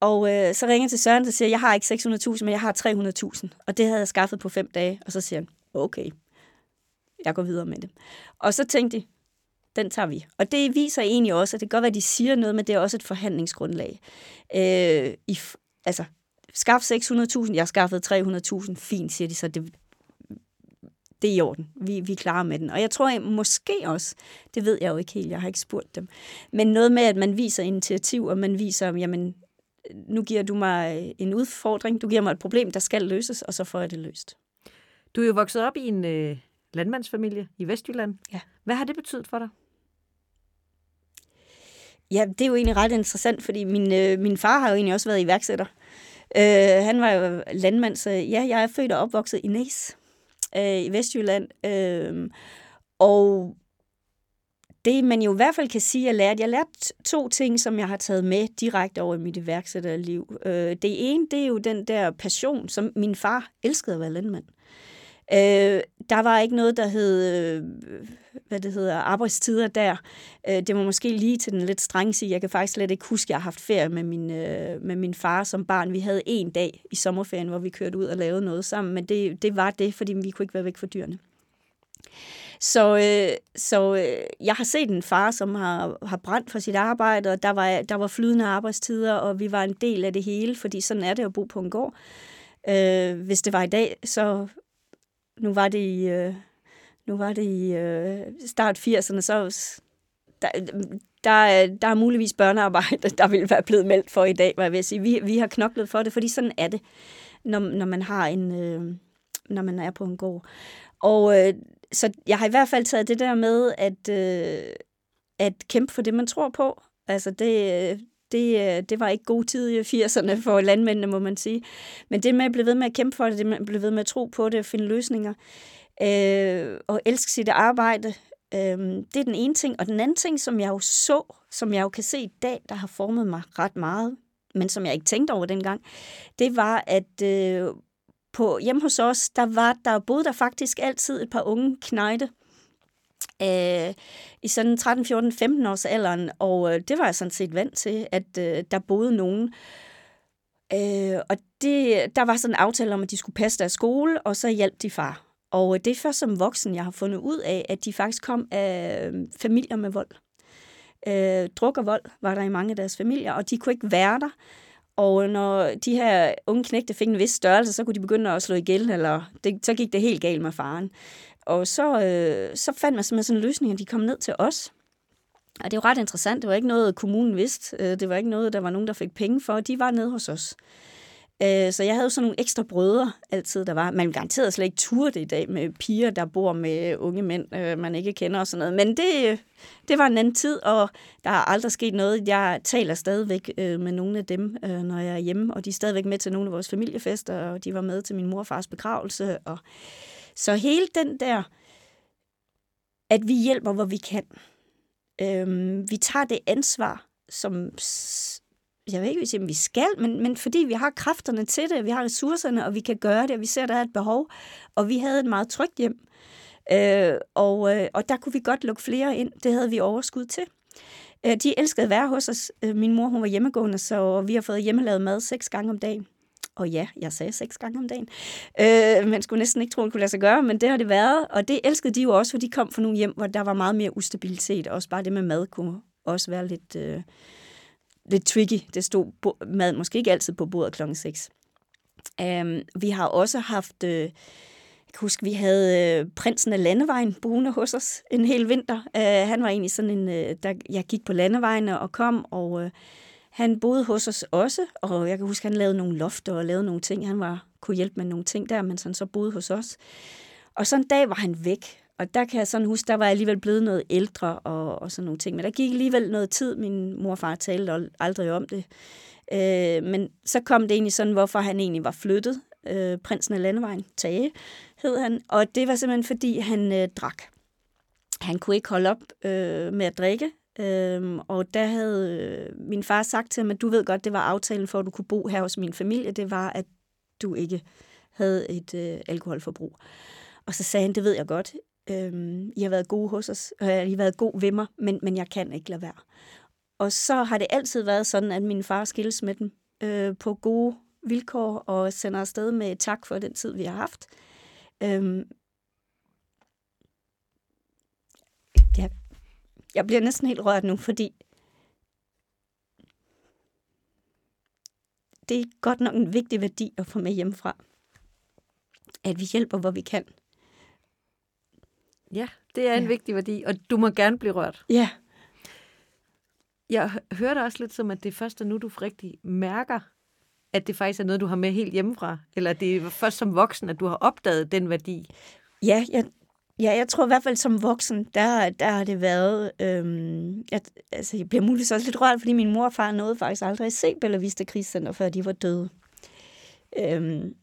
og øh, så ringer jeg til Søren, og siger, jeg har ikke 600.000, men jeg har 300.000. Og det havde jeg skaffet på fem dage. Og så siger han, okay, jeg går videre med det. Og så tænkte de, den tager vi. Og det viser egentlig også, at det kan godt være, at de siger noget, men det er også et forhandlingsgrundlag. Øh, i, altså, skaff 600.000, jeg har skaffet 300.000, fint, siger de så. Det, det er i orden. Vi, vi er klar med den. Og jeg tror at måske også, det ved jeg jo ikke helt, jeg har ikke spurgt dem, men noget med, at man viser initiativ, og man viser, jamen, nu giver du mig en udfordring, du giver mig et problem, der skal løses, og så får jeg det løst. Du er jo vokset op i en øh, landmandsfamilie i Vestjylland. Ja. Hvad har det betydet for dig? Ja, det er jo egentlig ret interessant, fordi min, øh, min far har jo egentlig også været iværksætter. Øh, han var jo landmand, så ja, jeg er født og opvokset i Næs øh, i Vestjylland. Øh, og det, man jo i hvert fald kan sige, jeg lærte, jeg lærte to ting, som jeg har taget med direkte over i mit iværksætterliv. Øh, det ene, det er jo den der passion, som min far elskede at være landmand. Øh, der var ikke noget, der hed, øh, hvad det hedder, arbejdstider der. Øh, det var måske lige til den lidt strenge sige. Jeg kan faktisk slet ikke huske, at jeg har haft ferie med min, øh, med min far som barn. Vi havde en dag i sommerferien, hvor vi kørte ud og lavede noget sammen, men det, det var det, fordi vi kunne ikke være væk fra dyrene. Så, øh, så øh, jeg har set en far, som har, har brændt for sit arbejde, og der var, der var flydende arbejdstider, og vi var en del af det hele, fordi sådan er det at bo på en gård. Øh, hvis det var i dag, så nu var det i, øh, nu var det i øh, start 80'erne, så der, der, der er muligvis børnearbejde, der ville være blevet meldt for i dag, hvad jeg vil sige. Vi, vi har knoklet for det, fordi sådan er det, når, når man har en, øh, når man er på en gård. Og øh, så jeg har i hvert fald taget det der med, at, øh, at kæmpe for det, man tror på. Altså det, øh, det, øh, det var ikke god tid i 80'erne for landmændene, må man sige. Men det med at blive ved med at kæmpe for det, det med at blive ved med at tro på det og finde løsninger, øh, og elske sit arbejde, øh, det er den ene ting. Og den anden ting, som jeg jo så, som jeg jo kan se i dag, der har formet mig ret meget, men som jeg ikke tænkte over dengang, det var, at øh, på hjemme hos os, der var der boede der faktisk altid et par unge knejte, øh, i sådan 13, 14, 15 års alderen, og øh, det var jeg sådan set vant til, at øh, der boede nogen. Øh, og det, der var sådan en aftale om, at de skulle passe deres skole, og så hjalp de far. Og øh, det er først som voksen, jeg har fundet ud af, at de faktisk kom af øh, familier med vold. Øh, druk og vold var der i mange af deres familier, og de kunne ikke være der. Og øh, når de her unge knægte fik en vis størrelse, så kunne de begynde at slå ihjel, eller det, så gik det helt galt med faren. Og så, øh, så fandt man simpelthen sådan en løsning, at de kom ned til os. Og det var ret interessant. Det var ikke noget, kommunen vidste. Øh, det var ikke noget, der var nogen, der fik penge for. De var nede hos os. Øh, så jeg havde sådan nogle ekstra brødre altid, der var. Man garanterede slet ikke turde det i dag med piger, der bor med unge mænd, øh, man ikke kender og sådan noget. Men det, det var en anden tid, og der er aldrig sket noget. Jeg taler stadigvæk med nogle af dem, når jeg er hjemme, og de er stadigvæk med til nogle af vores familiefester, og de var med til min morfars og fars begravelse, og så hele den der, at vi hjælper, hvor vi kan. Øhm, vi tager det ansvar, som jeg ved ikke, hvis vi skal, men, men fordi vi har kræfterne til det, vi har ressourcerne, og vi kan gøre det, og vi ser, at der er et behov, og vi havde et meget trygt hjem. Øh, og, øh, og der kunne vi godt lukke flere ind. Det havde vi overskud til. Øh, de elskede at være hos os. Øh, min mor hun var hjemmegående, så vi har fået hjemmelavet mad seks gange om dagen. Og ja, jeg sagde seks gange om dagen. Øh, man skulle næsten ikke tro, det kunne lade sig gøre, men det har det været. Og det elskede de jo også, for de kom fra nogle hjem, hvor der var meget mere ustabilitet. Også bare det med mad kunne også være lidt, øh, lidt tricky. Det stod mad måske ikke altid på bordet klokken 6. Øh, vi har også haft... Øh, jeg kan huske, vi havde øh, prinsen af landevejen boende hos os en hel vinter. Øh, han var egentlig sådan en, øh, der jeg gik på landevejene og kom, og øh, han boede hos os også, og jeg kan huske, at han lavede nogle lofter og lavede nogle ting. Han var, kunne hjælpe med nogle ting der, mens han så boede hos os. Og så en dag var han væk, og der kan jeg sådan huske, der var jeg alligevel blevet noget ældre og, og sådan nogle ting. Men der gik alligevel noget tid. Min mor og far talte aldrig om det. Øh, men så kom det egentlig sådan, hvorfor han egentlig var flyttet. Øh, prinsen af Landevejen, Tage, hed han. Og det var simpelthen, fordi han øh, drak. Han kunne ikke holde op øh, med at drikke. Øhm, og der havde øh, min far sagt til ham, at du ved godt, det var aftalen for, at du kunne bo her hos min familie, det var, at du ikke havde et øh, alkoholforbrug. Og så sagde han, det ved jeg godt, øhm, I har været gode hos os, øh, I har været god ved mig, men, men jeg kan ikke lade være. Og så har det altid været sådan, at min far skilles med dem øh, på gode vilkår og sender afsted med tak for den tid, vi har haft. Øhm, ja, jeg bliver næsten helt rørt nu, fordi det er godt nok en vigtig værdi at få med hjemmefra. At vi hjælper, hvor vi kan. Ja, det er en ja. vigtig værdi, og du må gerne blive rørt. Ja. Jeg hørte også lidt som, at det er først nu, du rigtig mærker, at det faktisk er noget, du har med helt hjemmefra. Eller det er først som voksen, at du har opdaget den værdi. Ja, jeg, Ja, jeg tror i hvert fald som voksen, der, der har det været... Øhm, at, altså, jeg bliver muligvis også lidt rørt, fordi min mor og far nåede faktisk aldrig at se Bella Vista Krigscenter, før de var døde. Øhm,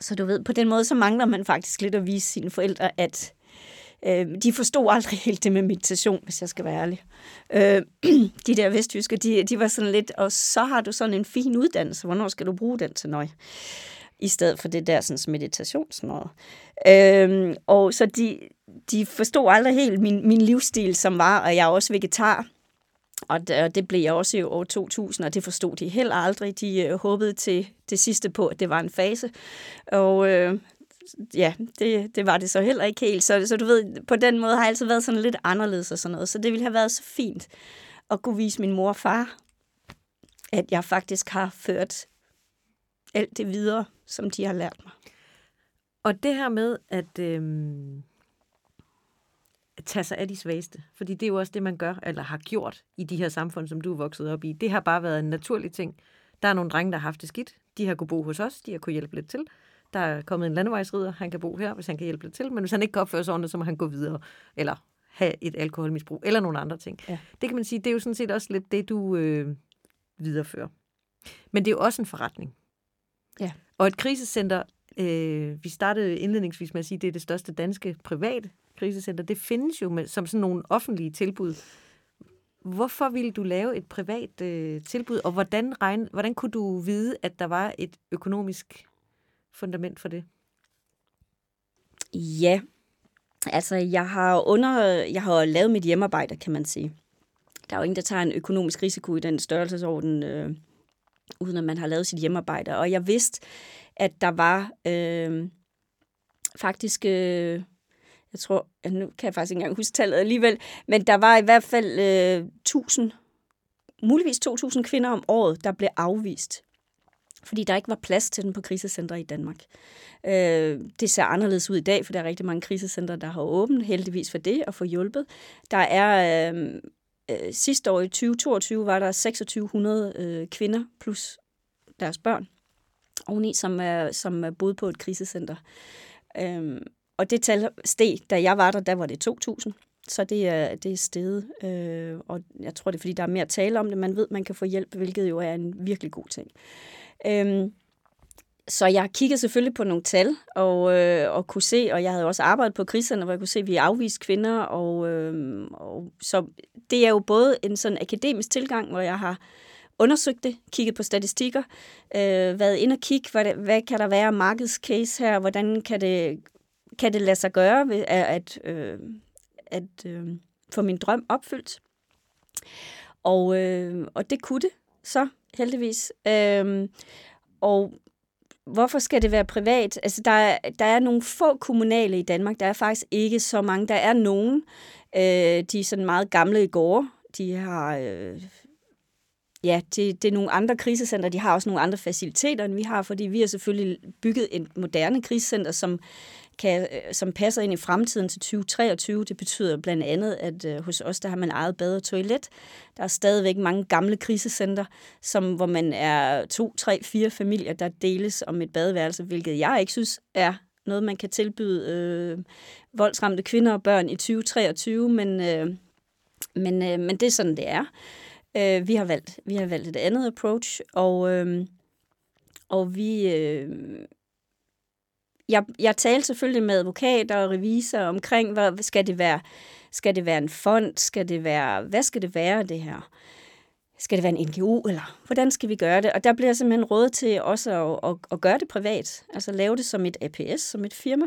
så du ved, på den måde, så mangler man faktisk lidt at vise sine forældre, at øh, de forstod aldrig helt det med meditation, hvis jeg skal være ærlig. Øh, de der vestjyske, de, de var sådan lidt, og så har du sådan en fin uddannelse, hvornår skal du bruge den til noget? I stedet for det der sådan, meditation. Øhm, og så de, de forstod aldrig helt min, min livsstil, som var, og jeg er også vegetar. Og det, og det blev jeg også i år 2000, og det forstod de heller aldrig. De øh, håbede til det sidste på, at det var en fase. Og øh, ja, det, det var det så heller ikke helt. Så, så du ved, på den måde har jeg altid været sådan lidt anderledes og sådan noget. Så det ville have været så fint at kunne vise min mor og far, at jeg faktisk har ført alt det videre, som de har lært mig. Og det her med at, øhm, at tage sig af de svageste, fordi det er jo også det, man gør, eller har gjort i de her samfund, som du er vokset op i. Det har bare været en naturlig ting. Der er nogle drenge, der har haft det skidt. De har kunne bo hos os. De har kunne hjælpe lidt til. Der er kommet en landevejsrider. Han kan bo her, hvis han kan hjælpe lidt til. Men hvis han ikke kan opføre sig ordentligt, så må han gå videre. Eller have et alkoholmisbrug, eller nogle andre ting. Ja. Det kan man sige, det er jo sådan set også lidt det, du øh, viderefører. Men det er jo også en forretning. Ja. Og et krisecenter, øh, vi startede indledningsvis med at sige, at det er det største danske private krisecenter, det findes jo med, som sådan nogle offentlige tilbud. Hvorfor ville du lave et privat øh, tilbud, og hvordan, regne, hvordan kunne du vide, at der var et økonomisk fundament for det? Ja, altså jeg har, under, jeg har lavet mit hjemmearbejde, kan man sige. Der er jo ingen, der tager en økonomisk risiko i den størrelsesorden, øh, uden at man har lavet sit hjemmearbejde. Og jeg vidste, at der var øh, faktisk... Øh, jeg tror, ja, nu kan jeg faktisk ikke engang huske tallet alligevel, men der var i hvert fald øh, 1000, muligvis 2.000 kvinder om året, der blev afvist, fordi der ikke var plads til den på krisecentre i Danmark. Øh, det ser anderledes ud i dag, for der er rigtig mange krisecentre, der har åbent, heldigvis for det, og få hjulpet. Der er øh, øh, sidste år i 2022 var der 2600 øh, kvinder plus deres børn oveni, som er, som er boet på et krisecenter. Øhm, og det tal steg, da jeg var der, der var det 2.000. Så det er, det er steget, øh, og jeg tror, det er, fordi der er mere at tale om det. Man ved, man kan få hjælp, hvilket jo er en virkelig god ting. Øh, så jeg kiggede selvfølgelig på nogle tal, og, øh, og kunne se, og jeg havde også arbejdet på kriserne, hvor jeg kunne se, at vi afviste kvinder, og, øh, og så det er jo både en sådan akademisk tilgang, hvor jeg har undersøgt det, kigget på statistikker, øh, været ind og kigge, hvad, hvad kan der være markedscase her, hvordan kan det kan det lade sig gøre ved at, at, øh, at øh, få min drøm opfyldt. Og, øh, og det kunne det så, heldigvis. Øh, og hvorfor skal det være privat? Altså, der er, der er nogle få kommunale i Danmark. Der er faktisk ikke så mange. Der er nogen. Øh, de er sådan meget gamle i går. De har... Øh, ja, det, det er nogle andre krisecenter. De har også nogle andre faciliteter, end vi har, fordi vi har selvfølgelig bygget et moderne krisecenter, som kan, øh, som passer ind i fremtiden til 2023. Det betyder blandt andet, at øh, hos os der har man eget bad og toilet. Der er stadigvæk mange gamle krisecenter, som, hvor man er to, tre, fire familier, der deles om et badeværelse, hvilket jeg ikke synes er noget, man kan tilbyde øh, voldsramte kvinder og børn i 2023, men, øh, men, øh, men det er sådan, det er. Øh, vi, har valgt, vi har valgt et andet approach, og, øh, og vi, øh, jeg, jeg talte selvfølgelig med advokater og revisorer omkring, hvad skal det være? Skal det være en fond? Skal det være, hvad skal det være, det her? Skal det være en NGO, eller hvordan skal vi gøre det? Og der bliver jeg simpelthen råd til også at, at, at gøre det privat, altså lave det som et APS, som et firma.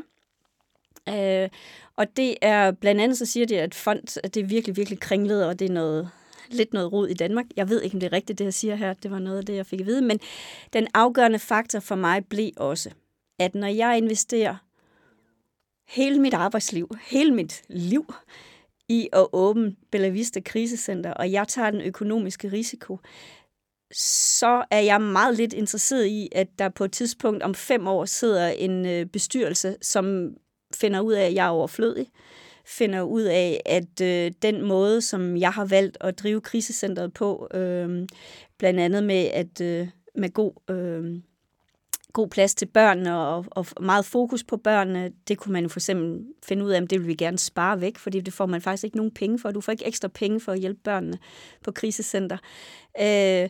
Øh, og det er, blandt andet så siger det, at fond, at det er virkelig, virkelig kringlet, og det er noget, lidt noget rod i Danmark. Jeg ved ikke, om det er rigtigt, det jeg siger her. Det var noget af det, jeg fik at vide. Men den afgørende faktor for mig blev også, at når jeg investerer hele mit arbejdsliv, hele mit liv i at åbne Bella Vista Krisecenter, og jeg tager den økonomiske risiko, så er jeg meget lidt interesseret i, at der på et tidspunkt om fem år sidder en øh, bestyrelse, som finder ud af, at jeg er overflødig, finder ud af, at øh, den måde, som jeg har valgt at drive krisecentret på, øh, blandt andet med at øh, med god øh, god plads til børnene og, og meget fokus på børnene, det kunne man jo for eksempel finde ud af, at det vil vi gerne spare væk, fordi det får man faktisk ikke nogen penge for. Du får ikke ekstra penge for at hjælpe børnene på krisecenter. Øh,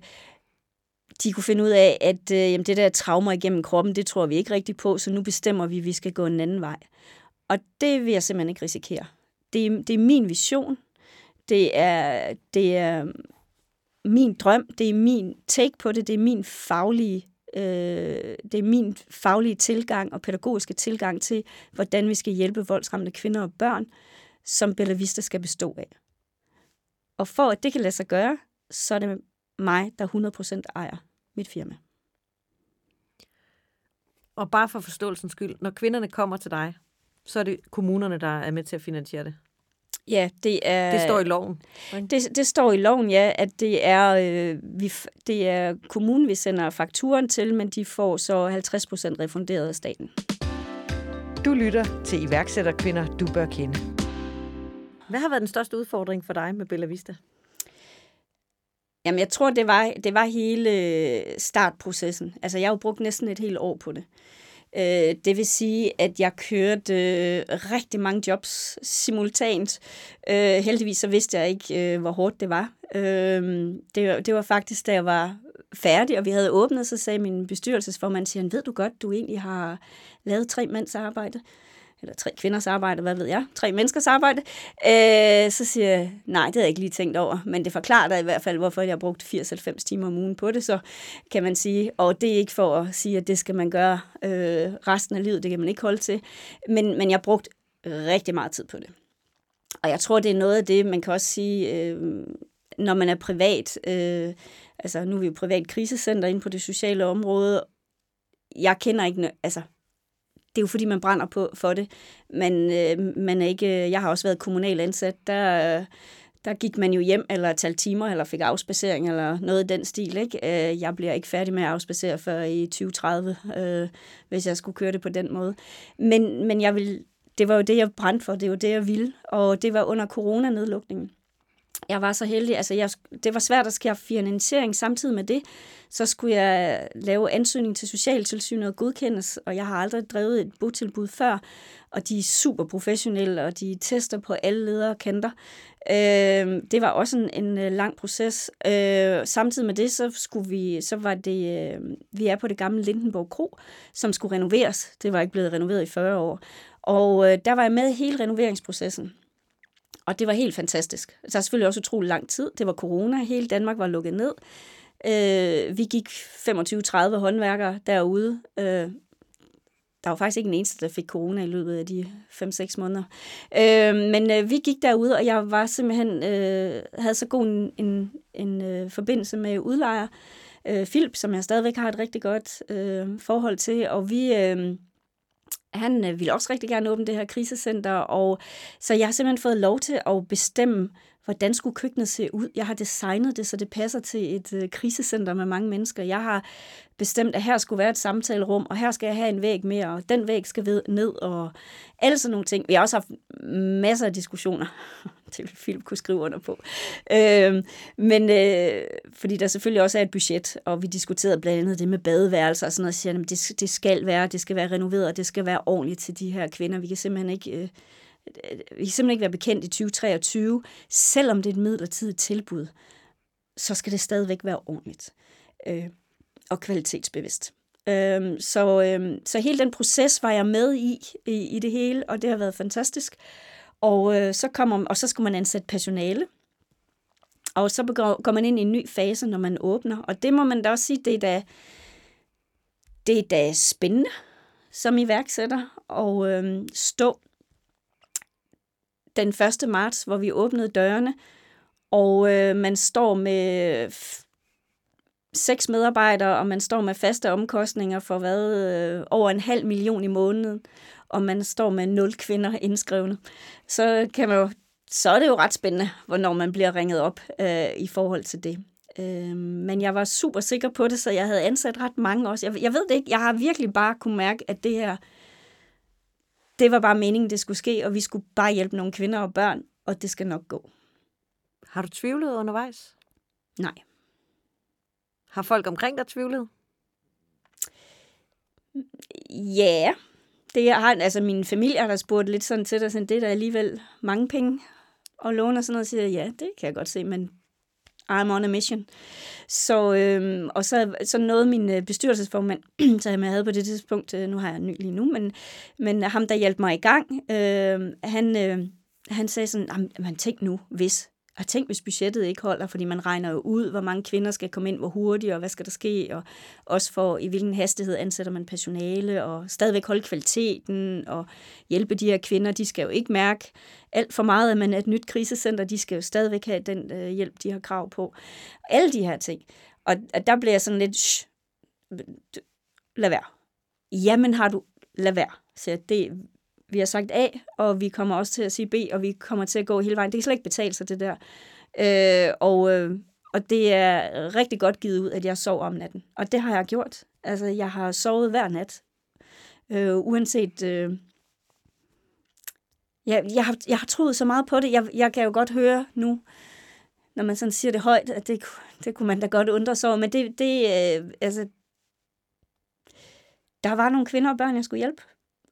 de kunne finde ud af, at øh, jamen, det der traumer igennem kroppen, det tror vi ikke rigtigt på, så nu bestemmer vi, at vi skal gå en anden vej. Og det vil jeg simpelthen ikke risikere. Det er, det er min vision. Det er, det er min drøm. Det er min take på det. Det er min faglige øh, det er min faglige tilgang og pædagogiske tilgang til, hvordan vi skal hjælpe voldsramte kvinder og børn, som Bella Vista skal bestå af. Og for at det kan lade sig gøre, så er det mig, der 100% ejer mit firma. Og bare for forståelsens skyld, når kvinderne kommer til dig, så er det kommunerne, der er med til at finansiere det? Ja, det er... Det står i loven? Det, det står i loven, ja, at det er, øh, vi, det er kommunen, vi sender fakturen til, men de får så 50 procent refunderet af staten. Du lytter til iværksætterkvinder, du bør kende. Hvad har været den største udfordring for dig med Bella Vista? Jamen, jeg tror, det var, det var hele startprocessen. Altså, jeg har jo brugt næsten et helt år på det. Øh, det vil sige, at jeg kørte øh, rigtig mange jobs simultant. Øh, heldigvis så vidste jeg ikke, øh, hvor hårdt det var. Øh, det, det var faktisk, da jeg var færdig, og vi havde åbnet, så sagde min bestyrelsesformand, siger han, ved du godt, du egentlig har lavet tre mands arbejde? Eller tre kvinders arbejde, hvad ved jeg, tre menneskers arbejde, øh, så siger jeg, nej, det havde jeg ikke lige tænkt over, men det forklarer da i hvert fald, hvorfor jeg har brugt 80-90 timer om ugen på det, så kan man sige, og det er ikke for at sige, at det skal man gøre øh, resten af livet, det kan man ikke holde til, men, men jeg har brugt rigtig meget tid på det. Og jeg tror, det er noget af det, man kan også sige, øh, når man er privat, øh, altså nu er vi jo privat krisecenter inde på det sociale område, jeg kender ikke, altså det er jo fordi, man brænder på for det, Man, øh, man er ikke, øh, jeg har også været kommunal ansat, der, øh, der gik man jo hjem, eller talte timer, eller fik afspacering, eller noget i den stil. Ikke? Øh, jeg bliver ikke færdig med at afspacere før i 2030, øh, hvis jeg skulle køre det på den måde. Men, men jeg vil, det var jo det, jeg brændte for, det var det, jeg ville, og det var under coronanedlukningen jeg var så heldig, altså jeg, det var svært at skaffe finansiering samtidig med det. Så skulle jeg lave ansøgning til Socialtilsynet og godkendes, og jeg har aldrig drevet et botilbud før, og de er super professionelle, og de tester på alle ledere og kanter. Øh, det var også en, en øh, lang proces. Øh, samtidig med det, så, skulle vi, så var det, øh, vi er på det gamle Lindenborg Kro, som skulle renoveres. Det var ikke blevet renoveret i 40 år. Og øh, der var jeg med i hele renoveringsprocessen. Og det var helt fantastisk. Det er selvfølgelig også utrolig lang tid. Det var corona. Hele Danmark var lukket ned. Øh, vi gik 25-30 håndværkere derude. Øh, der var faktisk ikke en eneste, der fik corona i løbet af de 5-6 måneder. Øh, men øh, vi gik derude, og jeg var simpelthen øh, havde så god en, en, en øh, forbindelse med udlejer, øh, Philip, som jeg stadigvæk har et rigtig godt øh, forhold til, og vi... Øh, han øh, ville også rigtig gerne åbne det her krisecenter, og så jeg har simpelthen fået lov til at bestemme, hvordan skulle køkkenet se ud. Jeg har designet det, så det passer til et øh, krisecenter med mange mennesker. Jeg har bestemt, at her skulle være et samtalerum, og her skal jeg have en væg mere, og den væg skal ved, ned, og alle sådan nogle ting. Vi har også haft masser af diskussioner, det vil Philip kunne skrive under på. Øh, men øh, fordi der selvfølgelig også er et budget, og vi diskuterede blandt andet det med badeværelser og sådan noget, og siger, at det, det skal være, det skal være renoveret, og det skal være ordentligt til de her kvinder. Vi kan simpelthen ikke... Øh, øh vi kan simpelthen ikke være bekendt i 2023, selvom det er et midlertidigt tilbud, så skal det stadigvæk være ordentligt øh, og kvalitetsbevidst. Øh, så, øh, så hele den proces var jeg med i, i, i det hele, og det har været fantastisk. Og, øh, så kommer, og så skulle man ansætte personale, og så går man ind i en ny fase, når man åbner. Og det må man da også sige, det er da, det er da spændende som iværksætter og øh, stå den 1. marts, hvor vi åbnede dørene, og øh, man står med seks medarbejdere, og man står med faste omkostninger for hvad, øh, over en halv million i måneden, og man står med nul kvinder indskrevne, så kan man jo, så er det jo ret spændende, hvornår man bliver ringet op øh, i forhold til det. Øh, men jeg var super sikker på det, så jeg havde ansat ret mange også. Jeg, jeg ved det ikke, jeg har virkelig bare kunne mærke, at det her, det var bare meningen, det skulle ske, og vi skulle bare hjælpe nogle kvinder og børn, og det skal nok gå. Har du tvivlet undervejs? Nej. Har folk omkring dig tvivlet? Ja, det har, altså min familie har spurgt lidt sådan til dig, sådan, det er der alligevel mange penge og låner sådan noget, og siger, ja, det kan jeg godt se, men I'm on a mission. Så, øhm, og så, så nåede min øh, bestyrelsesformand, som jeg havde på det tidspunkt, øh, nu har jeg ny lige nu, men, men ham, der hjalp mig i gang, øh, han, øh, han sagde sådan, man tænk nu, hvis og tænk, hvis budgettet ikke holder, fordi man regner jo ud, hvor mange kvinder skal komme ind, hvor hurtigt, og hvad skal der ske, og også for, i hvilken hastighed ansætter man personale, og stadigvæk holde kvaliteten, og hjælpe de her kvinder. De skal jo ikke mærke alt for meget, at man er et nyt krisecenter. De skal jo stadigvæk have den øh, hjælp, de har krav på. Alle de her ting. Og, og der bliver jeg sådan lidt, shh, lad være. Jamen har du, lad være. Så det, vi har sagt A, og vi kommer også til at sige B, og vi kommer til at gå hele vejen. Det kan slet ikke betale sig, det der. Øh, og, øh, og det er rigtig godt givet ud, at jeg sover om natten. Og det har jeg gjort. Altså, jeg har sovet hver nat. Øh, uanset... Øh, jeg, jeg, har, jeg har troet så meget på det. Jeg, jeg kan jo godt høre nu, når man sådan siger det højt, at det, det kunne man da godt undre sig over. Men det, det øh, altså, der var nogle kvinder og børn, jeg skulle hjælpe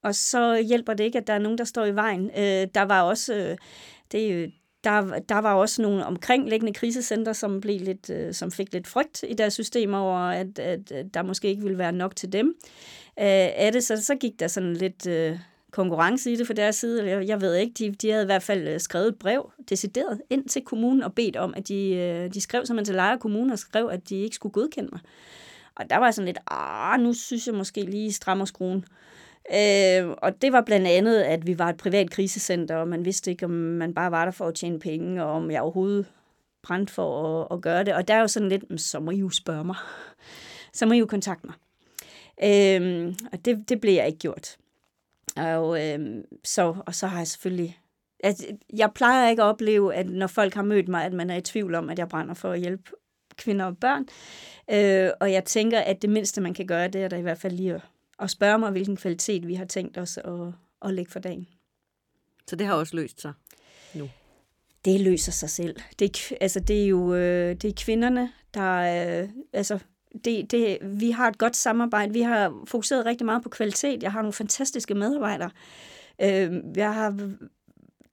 og så hjælper det ikke, at der er nogen, der står i vejen. Øh, der var også... Øh, det, der, der var også nogle omkringliggende krisecenter, som, blev lidt, øh, som fik lidt frygt i deres system over, at, at, at der måske ikke ville være nok til dem. Øh, af det, så, så gik der sådan lidt øh, konkurrence i det fra deres side. Jeg, jeg ved ikke, de, de havde i hvert fald øh, skrevet et brev, decideret, ind til kommunen og bedt om, at de, øh, de skrev simpelthen til Lejre Kommune og skrev, at de ikke skulle godkende mig. Og der var jeg sådan lidt, ah, nu synes jeg måske lige strammer skruen. Øh, og det var blandt andet, at vi var et privat krisecenter, og man vidste ikke, om man bare var der for at tjene penge, og om jeg overhovedet brændte for at, at gøre det. Og der er jo sådan lidt, så må I jo spørge mig. Så må I jo kontakte mig. Øh, og det, det blev jeg ikke gjort. Og, øh, så, og så har jeg selvfølgelig... At jeg plejer ikke at opleve, at når folk har mødt mig, at man er i tvivl om, at jeg brænder for at hjælpe kvinder og børn. Øh, og jeg tænker, at det mindste, man kan gøre, det er da i hvert fald lige at, at spørge mig, hvilken kvalitet vi har tænkt os at, at lægge for dagen. Så det har også løst sig nu? Det løser sig selv. Det, altså, det er jo øh, det er kvinderne, der... Øh, altså, det, det, vi har et godt samarbejde. Vi har fokuseret rigtig meget på kvalitet. Jeg har nogle fantastiske medarbejdere. Øh, jeg har,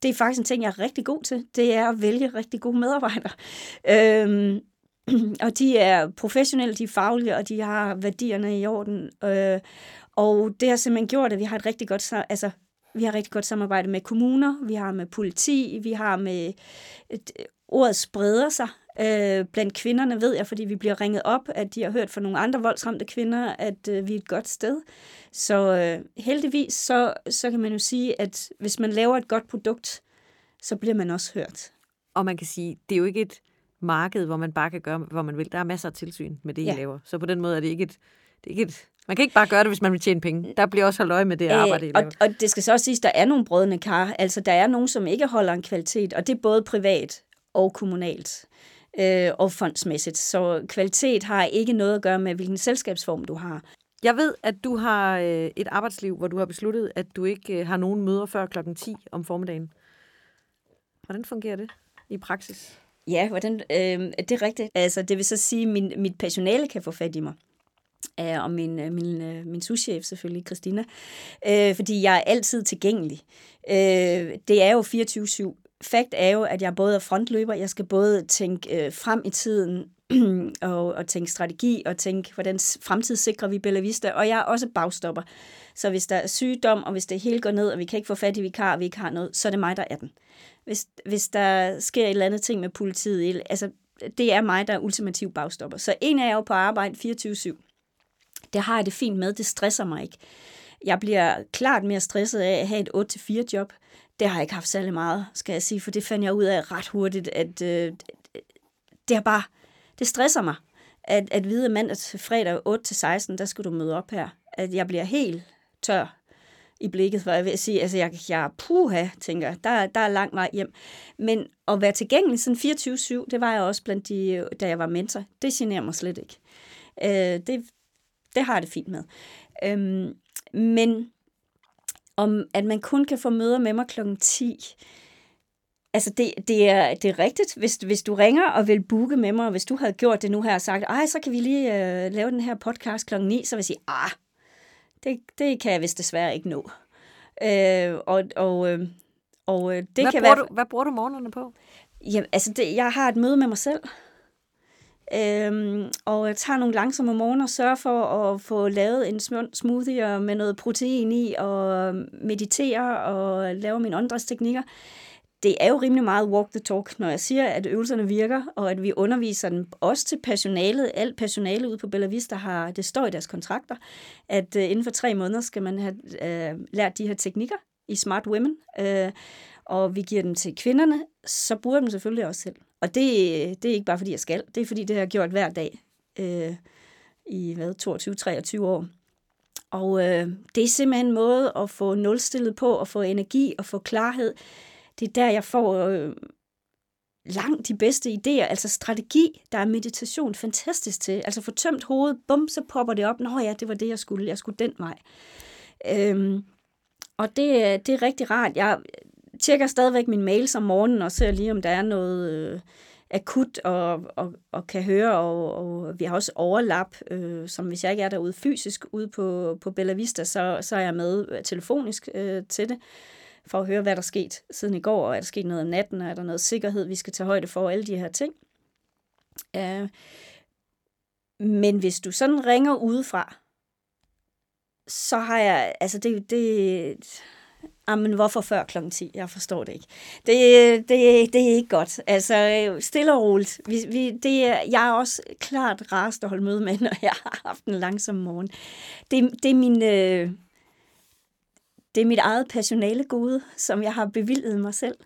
det er faktisk en ting, jeg er rigtig god til. Det er at vælge rigtig gode medarbejdere. Øh, og de er professionelle, de er faglige, og de har værdierne i orden. Øh, og det har simpelthen gjort, at vi har et rigtig godt, altså, vi har rigtig godt samarbejde med kommuner, vi har med politi, vi har med... Et, ordet spreder sig øh, blandt kvinderne, ved jeg, fordi vi bliver ringet op, at de har hørt fra nogle andre voldsramte kvinder, at øh, vi er et godt sted. Så øh, heldigvis, så, så kan man jo sige, at hvis man laver et godt produkt, så bliver man også hørt. Og man kan sige, det er jo ikke et marked, hvor man bare kan gøre, hvor man vil. Der er masser af tilsyn med det, I ja. laver. Så på den måde er det ikke et, det er ikke et man kan ikke bare gøre det, hvis man vil tjene penge. Der bliver også holdt øje med det arbejde, I laver. Og, og det skal så også siges, at der er nogle brødende kar. Altså, der er nogen, som ikke holder en kvalitet, og det er både privat og kommunalt øh, og fondsmæssigt. Så kvalitet har ikke noget at gøre med, hvilken selskabsform du har. Jeg ved, at du har øh, et arbejdsliv, hvor du har besluttet, at du ikke øh, har nogen møder før klokken 10 om formiddagen. Hvordan fungerer det i praksis? Ja, hvordan, øh, det er rigtigt. Altså, det vil så sige, at min, mit personale kan få fat i mig. Øh, og min, øh, min, øh, min souschef selvfølgelig, Christina. Øh, fordi jeg er altid tilgængelig. Øh, det er jo 24-7. Fakt er jo, at jeg både er frontløber, jeg skal både tænke øh, frem i tiden, og, og tænke strategi, og tænke, hvordan fremtid sikrer vi Bella Vista, og jeg er også bagstopper. Så hvis der er sygdom, og hvis det hele går ned, og vi kan ikke få fat i vikar, og vi ikke har noget, så er det mig, der er den hvis, hvis der sker et eller andet ting med politiet. Altså, det er mig, der er ultimativ bagstopper. Så en er jo på arbejde 24-7. Det har jeg det fint med, det stresser mig ikke. Jeg bliver klart mere stresset af at have et 8-4 job. Det har jeg ikke haft særlig meget, skal jeg sige, for det fandt jeg ud af ret hurtigt, at øh, det er bare, det stresser mig, at, at vide mandag til fredag 8-16, der skal du møde op her. At jeg bliver helt tør i blikket, for jeg vil sige, altså jeg, jeg puha, tænker, der, der er lang vej hjem. Men at være tilgængelig sådan 24-7, det var jeg også blandt de, da jeg var mentor. Det generer mig slet ikke. Øh, det, det har jeg det fint med. Øhm, men om at man kun kan få møder med mig klokken 10, Altså, det, det, er, det er rigtigt. Hvis, hvis du ringer og vil booke med mig, og hvis du havde gjort det nu her og sagt, ej, så kan vi lige øh, lave den her podcast klokken 9, så vil jeg sige, ah, det, det kan jeg vist desværre ikke nå. Øh, og og, øh, og øh, det hvad kan være... Du, hvad bruger du morgenerne på? Jamen, altså, det, jeg har et møde med mig selv. Øhm, og jeg tager nogle langsomme morgener og sørger for at få lavet en smoothie med noget protein i, og meditere og lave mine åndedrætsteknikker. teknikker det er jo rimelig meget walk the talk, når jeg siger, at øvelserne virker, og at vi underviser dem også til personalet. Alt personale ude på Bella Vista har, det står i deres kontrakter, at øh, inden for tre måneder skal man have øh, lært de her teknikker i Smart Women, øh, og vi giver dem til kvinderne, så bruger jeg dem selvfølgelig også selv. Og det, det er ikke bare fordi, jeg skal, det er fordi, det har jeg gjort hver dag øh, i hvad, 22-23 år. Og øh, det er simpelthen en måde at få nulstillet på, og få energi og få klarhed det er der, jeg får øh, langt de bedste idéer. Altså strategi, der er meditation fantastisk til. Altså få tømt hovedet, bum, så popper det op. Nå ja, det var det, jeg skulle. Jeg skulle den vej. Øhm, og det, det er rigtig rart. Jeg tjekker stadigvæk min mails om morgenen og ser lige, om der er noget øh, akut og, og, og kan høre. Og, og vi har også overlap, øh, som hvis jeg ikke er derude fysisk ude på, på Bella Vista, så, så er jeg med telefonisk øh, til det for at høre, hvad der er sket siden i går, og er der sket noget om natten, og er der noget sikkerhed, vi skal tage højde for, alle de her ting. Øh, men hvis du sådan ringer udefra, så har jeg, altså det, det, ah, Jamen, hvorfor før kl. 10? Jeg forstår det ikke. Det, det, det er ikke godt. Altså, stille og roligt. Vi, vi, det er, jeg er også klart rast at holde møde med, når jeg har haft en langsom morgen. Det, det er min... Øh, det er mit eget personale gode, som jeg har bevilget mig selv.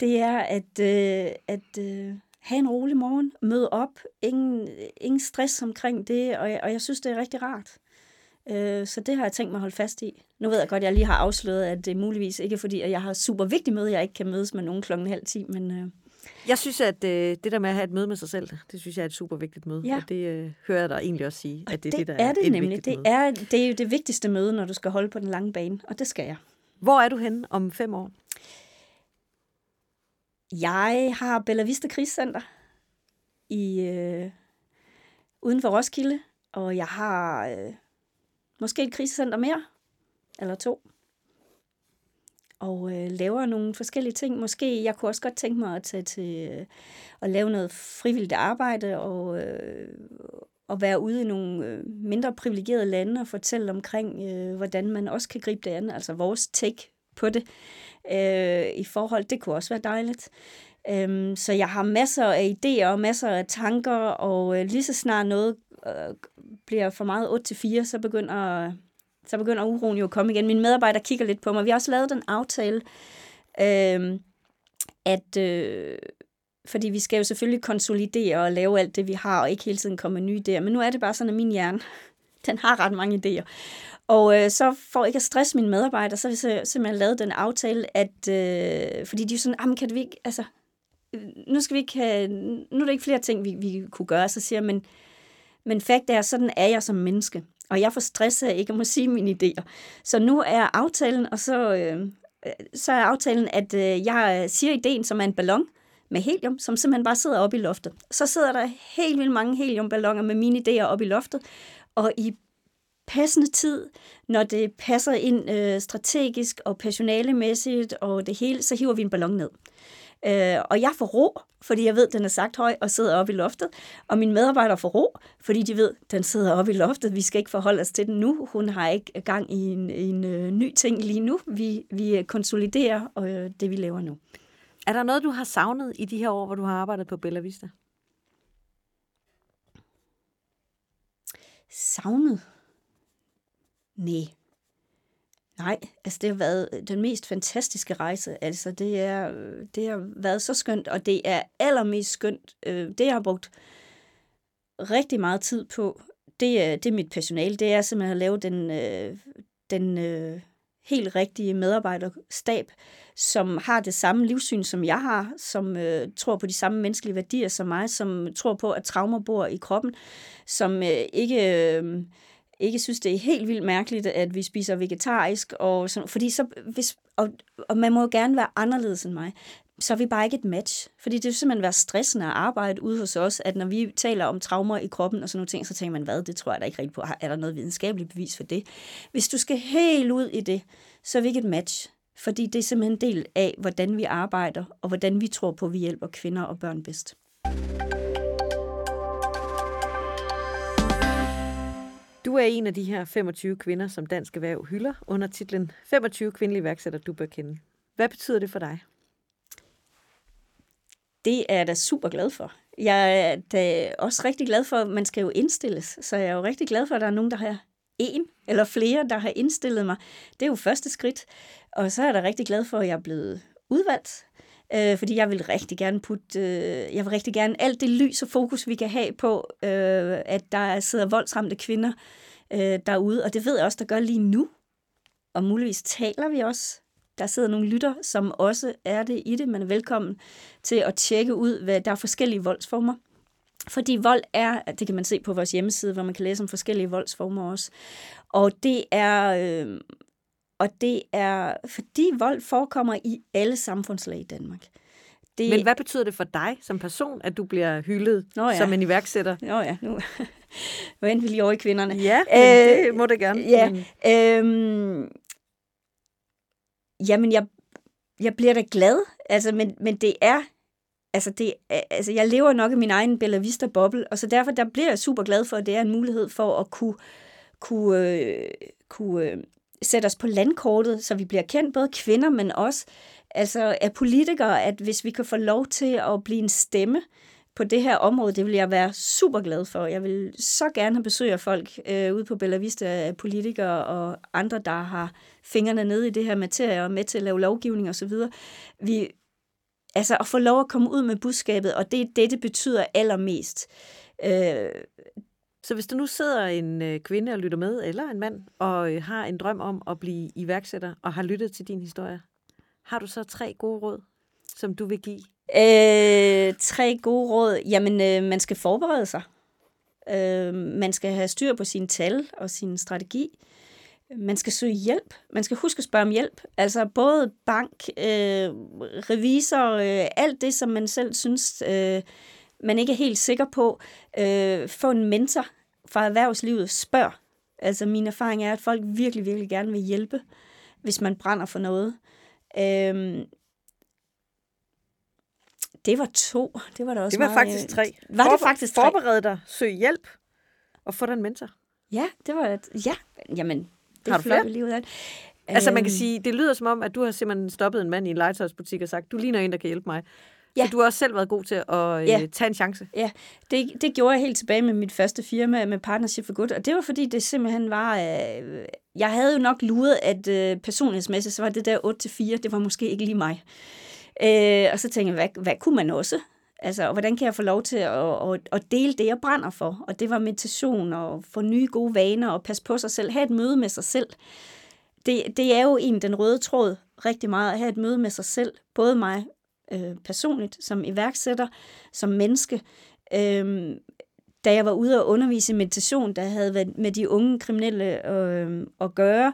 Det er at, øh, at øh, have en rolig morgen, møde op, ingen, ingen stress omkring det, og jeg, og jeg synes, det er rigtig rart. Øh, så det har jeg tænkt mig at holde fast i. Nu ved jeg godt, at jeg lige har afsløret, at det er muligvis ikke fordi, at jeg har super vigtigt møde, jeg ikke kan mødes med nogen klokken halv ti, men... Øh, jeg synes, at øh, det der med at have et møde med sig selv, det synes jeg er et super vigtigt møde. Ja. Og det øh, hører jeg dig egentlig også sige, at det, det er det, der er, er det nemlig. Det er, det er jo det vigtigste møde, når du skal holde på den lange bane, og det skal jeg. Hvor er du henne om fem år? Jeg har Bella Vista Krigscenter i, øh, uden for Roskilde, og jeg har øh, måske et krisecenter mere, eller to, og øh, laver nogle forskellige ting. Måske, jeg kunne også godt tænke mig at tage til øh, at lave noget frivilligt arbejde og, øh, og være ude i nogle øh, mindre privilegerede lande og fortælle omkring, øh, hvordan man også kan gribe det an, altså vores take på det øh, i forhold. Det kunne også være dejligt. Øhm, så jeg har masser af idéer og masser af tanker, og øh, lige så snart noget øh, bliver for meget 8-4, så begynder, så begynder uroen jo at komme igen. Min medarbejder kigger lidt på mig. Vi har også lavet den aftale, øh, at... Øh, fordi vi skal jo selvfølgelig konsolidere og lave alt det, vi har, og ikke hele tiden komme med nye idéer. Men nu er det bare sådan, at min hjerne, den har ret mange idéer. Og øh, så for ikke at stresse mine medarbejdere, så har vi simpelthen lavet den aftale, at, øh, fordi de er sådan, jamen kan vi ikke, altså, nu skal vi ikke have, nu er der ikke flere ting, vi, vi kunne gøre, så siger jeg, men, men fakt er, sådan er jeg som menneske, og jeg får stress af ikke at må sige mine idéer. Så nu er aftalen, og så, øh, så er aftalen, at øh, jeg øh, siger ideen, som er en ballon, med helium, som simpelthen bare sidder oppe i loftet. Så sidder der helt vildt mange heliumballoner med mine idéer oppe i loftet, og i passende tid, når det passer ind øh, strategisk og personalemæssigt og det hele, så hiver vi en ballon ned. Øh, og jeg får ro, fordi jeg ved, at den er sagt høj og sidder oppe i loftet. Og mine medarbejdere får ro, fordi de ved, at den sidder oppe i loftet. Vi skal ikke forholde os til den nu. Hun har ikke gang i en, en øh, ny ting lige nu. Vi, vi konsoliderer øh, det, vi laver nu. Er der noget, du har savnet i de her år, hvor du har arbejdet på Bella Vista? Savnet? Nej. Nej, altså det har været øh, den mest fantastiske rejse. Altså det, er, øh, det har været så skønt, og det er allermest skønt. Øh, det, jeg har brugt rigtig meget tid på, det er, det er mit personale. Det er simpelthen at lave den, den helt rigtige medarbejderstab, som har det samme livssyn, som jeg har, som øh, tror på de samme menneskelige værdier som mig, som tror på, at traumer bor i kroppen, som øh, ikke... Øh, ikke synes, det er helt vildt mærkeligt, at vi spiser vegetarisk, og sådan, fordi så, hvis, og, og man må jo gerne være anderledes end mig, så er vi bare ikke et match. Fordi det vil simpelthen være stressende at arbejde ude hos os, at når vi taler om traumer i kroppen og sådan nogle ting, så tænker man, hvad, det tror jeg da ikke rigtigt på. Er der noget videnskabeligt bevis for det? Hvis du skal helt ud i det, så er vi ikke et match. Fordi det er simpelthen en del af, hvordan vi arbejder, og hvordan vi tror på, at vi hjælper kvinder og børn bedst. Du er en af de her 25 kvinder, som Dansk Erhverv hylder under titlen 25 kvindelige værksætter, du bør kende. Hvad betyder det for dig? Det er jeg da super glad for. Jeg er da også rigtig glad for, at man skal jo indstilles. Så jeg er jo rigtig glad for, at der er nogen, der har en eller flere, der har indstillet mig. Det er jo første skridt. Og så er jeg da rigtig glad for, at jeg er blevet udvalgt. Øh, fordi jeg vil rigtig gerne putte, øh, jeg vil rigtig gerne alt det lys og fokus, vi kan have på, øh, at der sidder voldsramte kvinder øh, derude. Og det ved jeg også, der gør lige nu. Og muligvis taler vi også der sidder nogle lytter, som også er det i det. Man er velkommen til at tjekke ud, hvad der er forskellige voldsformer. Fordi vold er, det kan man se på vores hjemmeside, hvor man kan læse om forskellige voldsformer også. Og det er, øh, og det er, fordi vold forekommer i alle samfundslag i Danmark. Det... Men hvad betyder det for dig som person, at du bliver hyldet Nå ja. som en iværksætter? Nå ja, nu, nu endte vi lige over i kvinderne. Ja, øh, det må det gerne. Ja, øh, Jamen, jeg, jeg bliver da glad, altså, men, men det er, altså, det, altså, jeg lever nok i min egen Bella Vista-boble, og så derfor der bliver jeg super glad for, at det er en mulighed for at kunne, kunne, øh, kunne øh, sætte os på landkortet, så vi bliver kendt, både kvinder, men også altså, af politikere, at hvis vi kan få lov til at blive en stemme på det her område, det vil jeg være super glad for. Jeg vil så gerne have besøg af folk øh, ude på Bella Vista, politikere og andre, der har fingrene nede i det her materie og med til at lave lovgivning osv. Vi, altså at få lov at komme ud med budskabet, og det er det, det betyder allermest. Øh, så hvis der nu sidder en øh, kvinde og lytter med, eller en mand, og øh, har en drøm om at blive iværksætter, og har lyttet til din historie, har du så tre gode råd, som du vil give? Øh, tre gode råd. Jamen, øh, man skal forberede sig. Øh, man skal have styr på sine tal og sin strategi. Man skal søge hjælp. Man skal huske at spørge om hjælp. Altså både bank, øh, revisor, øh, alt det, som man selv synes, øh, man ikke er helt sikker på. Øh, få en mentor fra erhvervslivet. Spørg. Altså min erfaring er, at folk virkelig, virkelig gerne vil hjælpe, hvis man brænder for noget. Øh, det var to. Det var da også Det var meget, faktisk tre. Var det faktisk tre? Forbered dig, søg hjælp og få dig en mentor. Ja, det var et, ja, jamen, det Har du flere? lige ud af det. Altså man kan Øhm, sige, det lyder som om, at du har simpelthen stoppet en mand i en legetøjsbutik og sagt, du ligner en, der kan hjælpe mig. Ja. Så du har også selv været god til at Ja. ja. tage en chance. Ja, det, det gjorde jeg helt tilbage med mit første firma med Partnership for Good, og det var fordi, det simpelthen var... Øh, jeg havde jo nok luret, at øh, personlighedsmæssigt, så var det der 8-4, det var måske ikke lige mig. Øh, og så tænkte jeg, hvad, hvad kunne man også? Altså, og hvordan kan jeg få lov til at, at, at dele det, jeg brænder for? Og det var meditation og få nye gode vaner og passe på sig selv. Have et møde med sig selv. Det, det er jo en den røde tråd rigtig meget at have et møde med sig selv. Både mig øh, personligt, som iværksætter, som menneske. Øh, da jeg var ude og undervise i meditation, der havde været med de unge kriminelle øh, at gøre,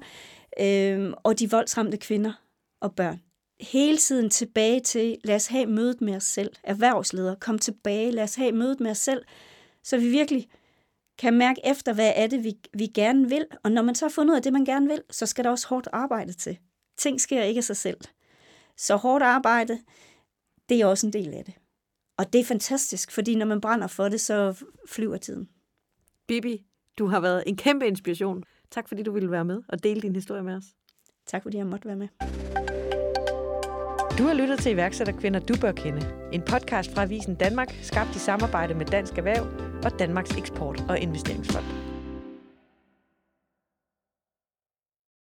øh, og de voldsramte kvinder og børn. Hele tiden tilbage til, lad os have mødet med os selv. Erhvervsledere, kom tilbage, lad os have mødet med os selv, så vi virkelig kan mærke efter, hvad er det, vi, vi gerne vil. Og når man så har fundet ud af det, man gerne vil, så skal der også hårdt arbejde til. Ting sker ikke af sig selv. Så hårdt arbejde, det er også en del af det. Og det er fantastisk, fordi når man brænder for det, så flyver tiden. Bibi, du har været en kæmpe inspiration. Tak fordi du ville være med og dele din historie med os. Tak fordi jeg måtte være med. Du har lyttet til iværksætterkvinder, du bør kende. En podcast fra Avisen Danmark, skabt i samarbejde med Dansk Erhverv og Danmarks Eksport- og Investeringsfond.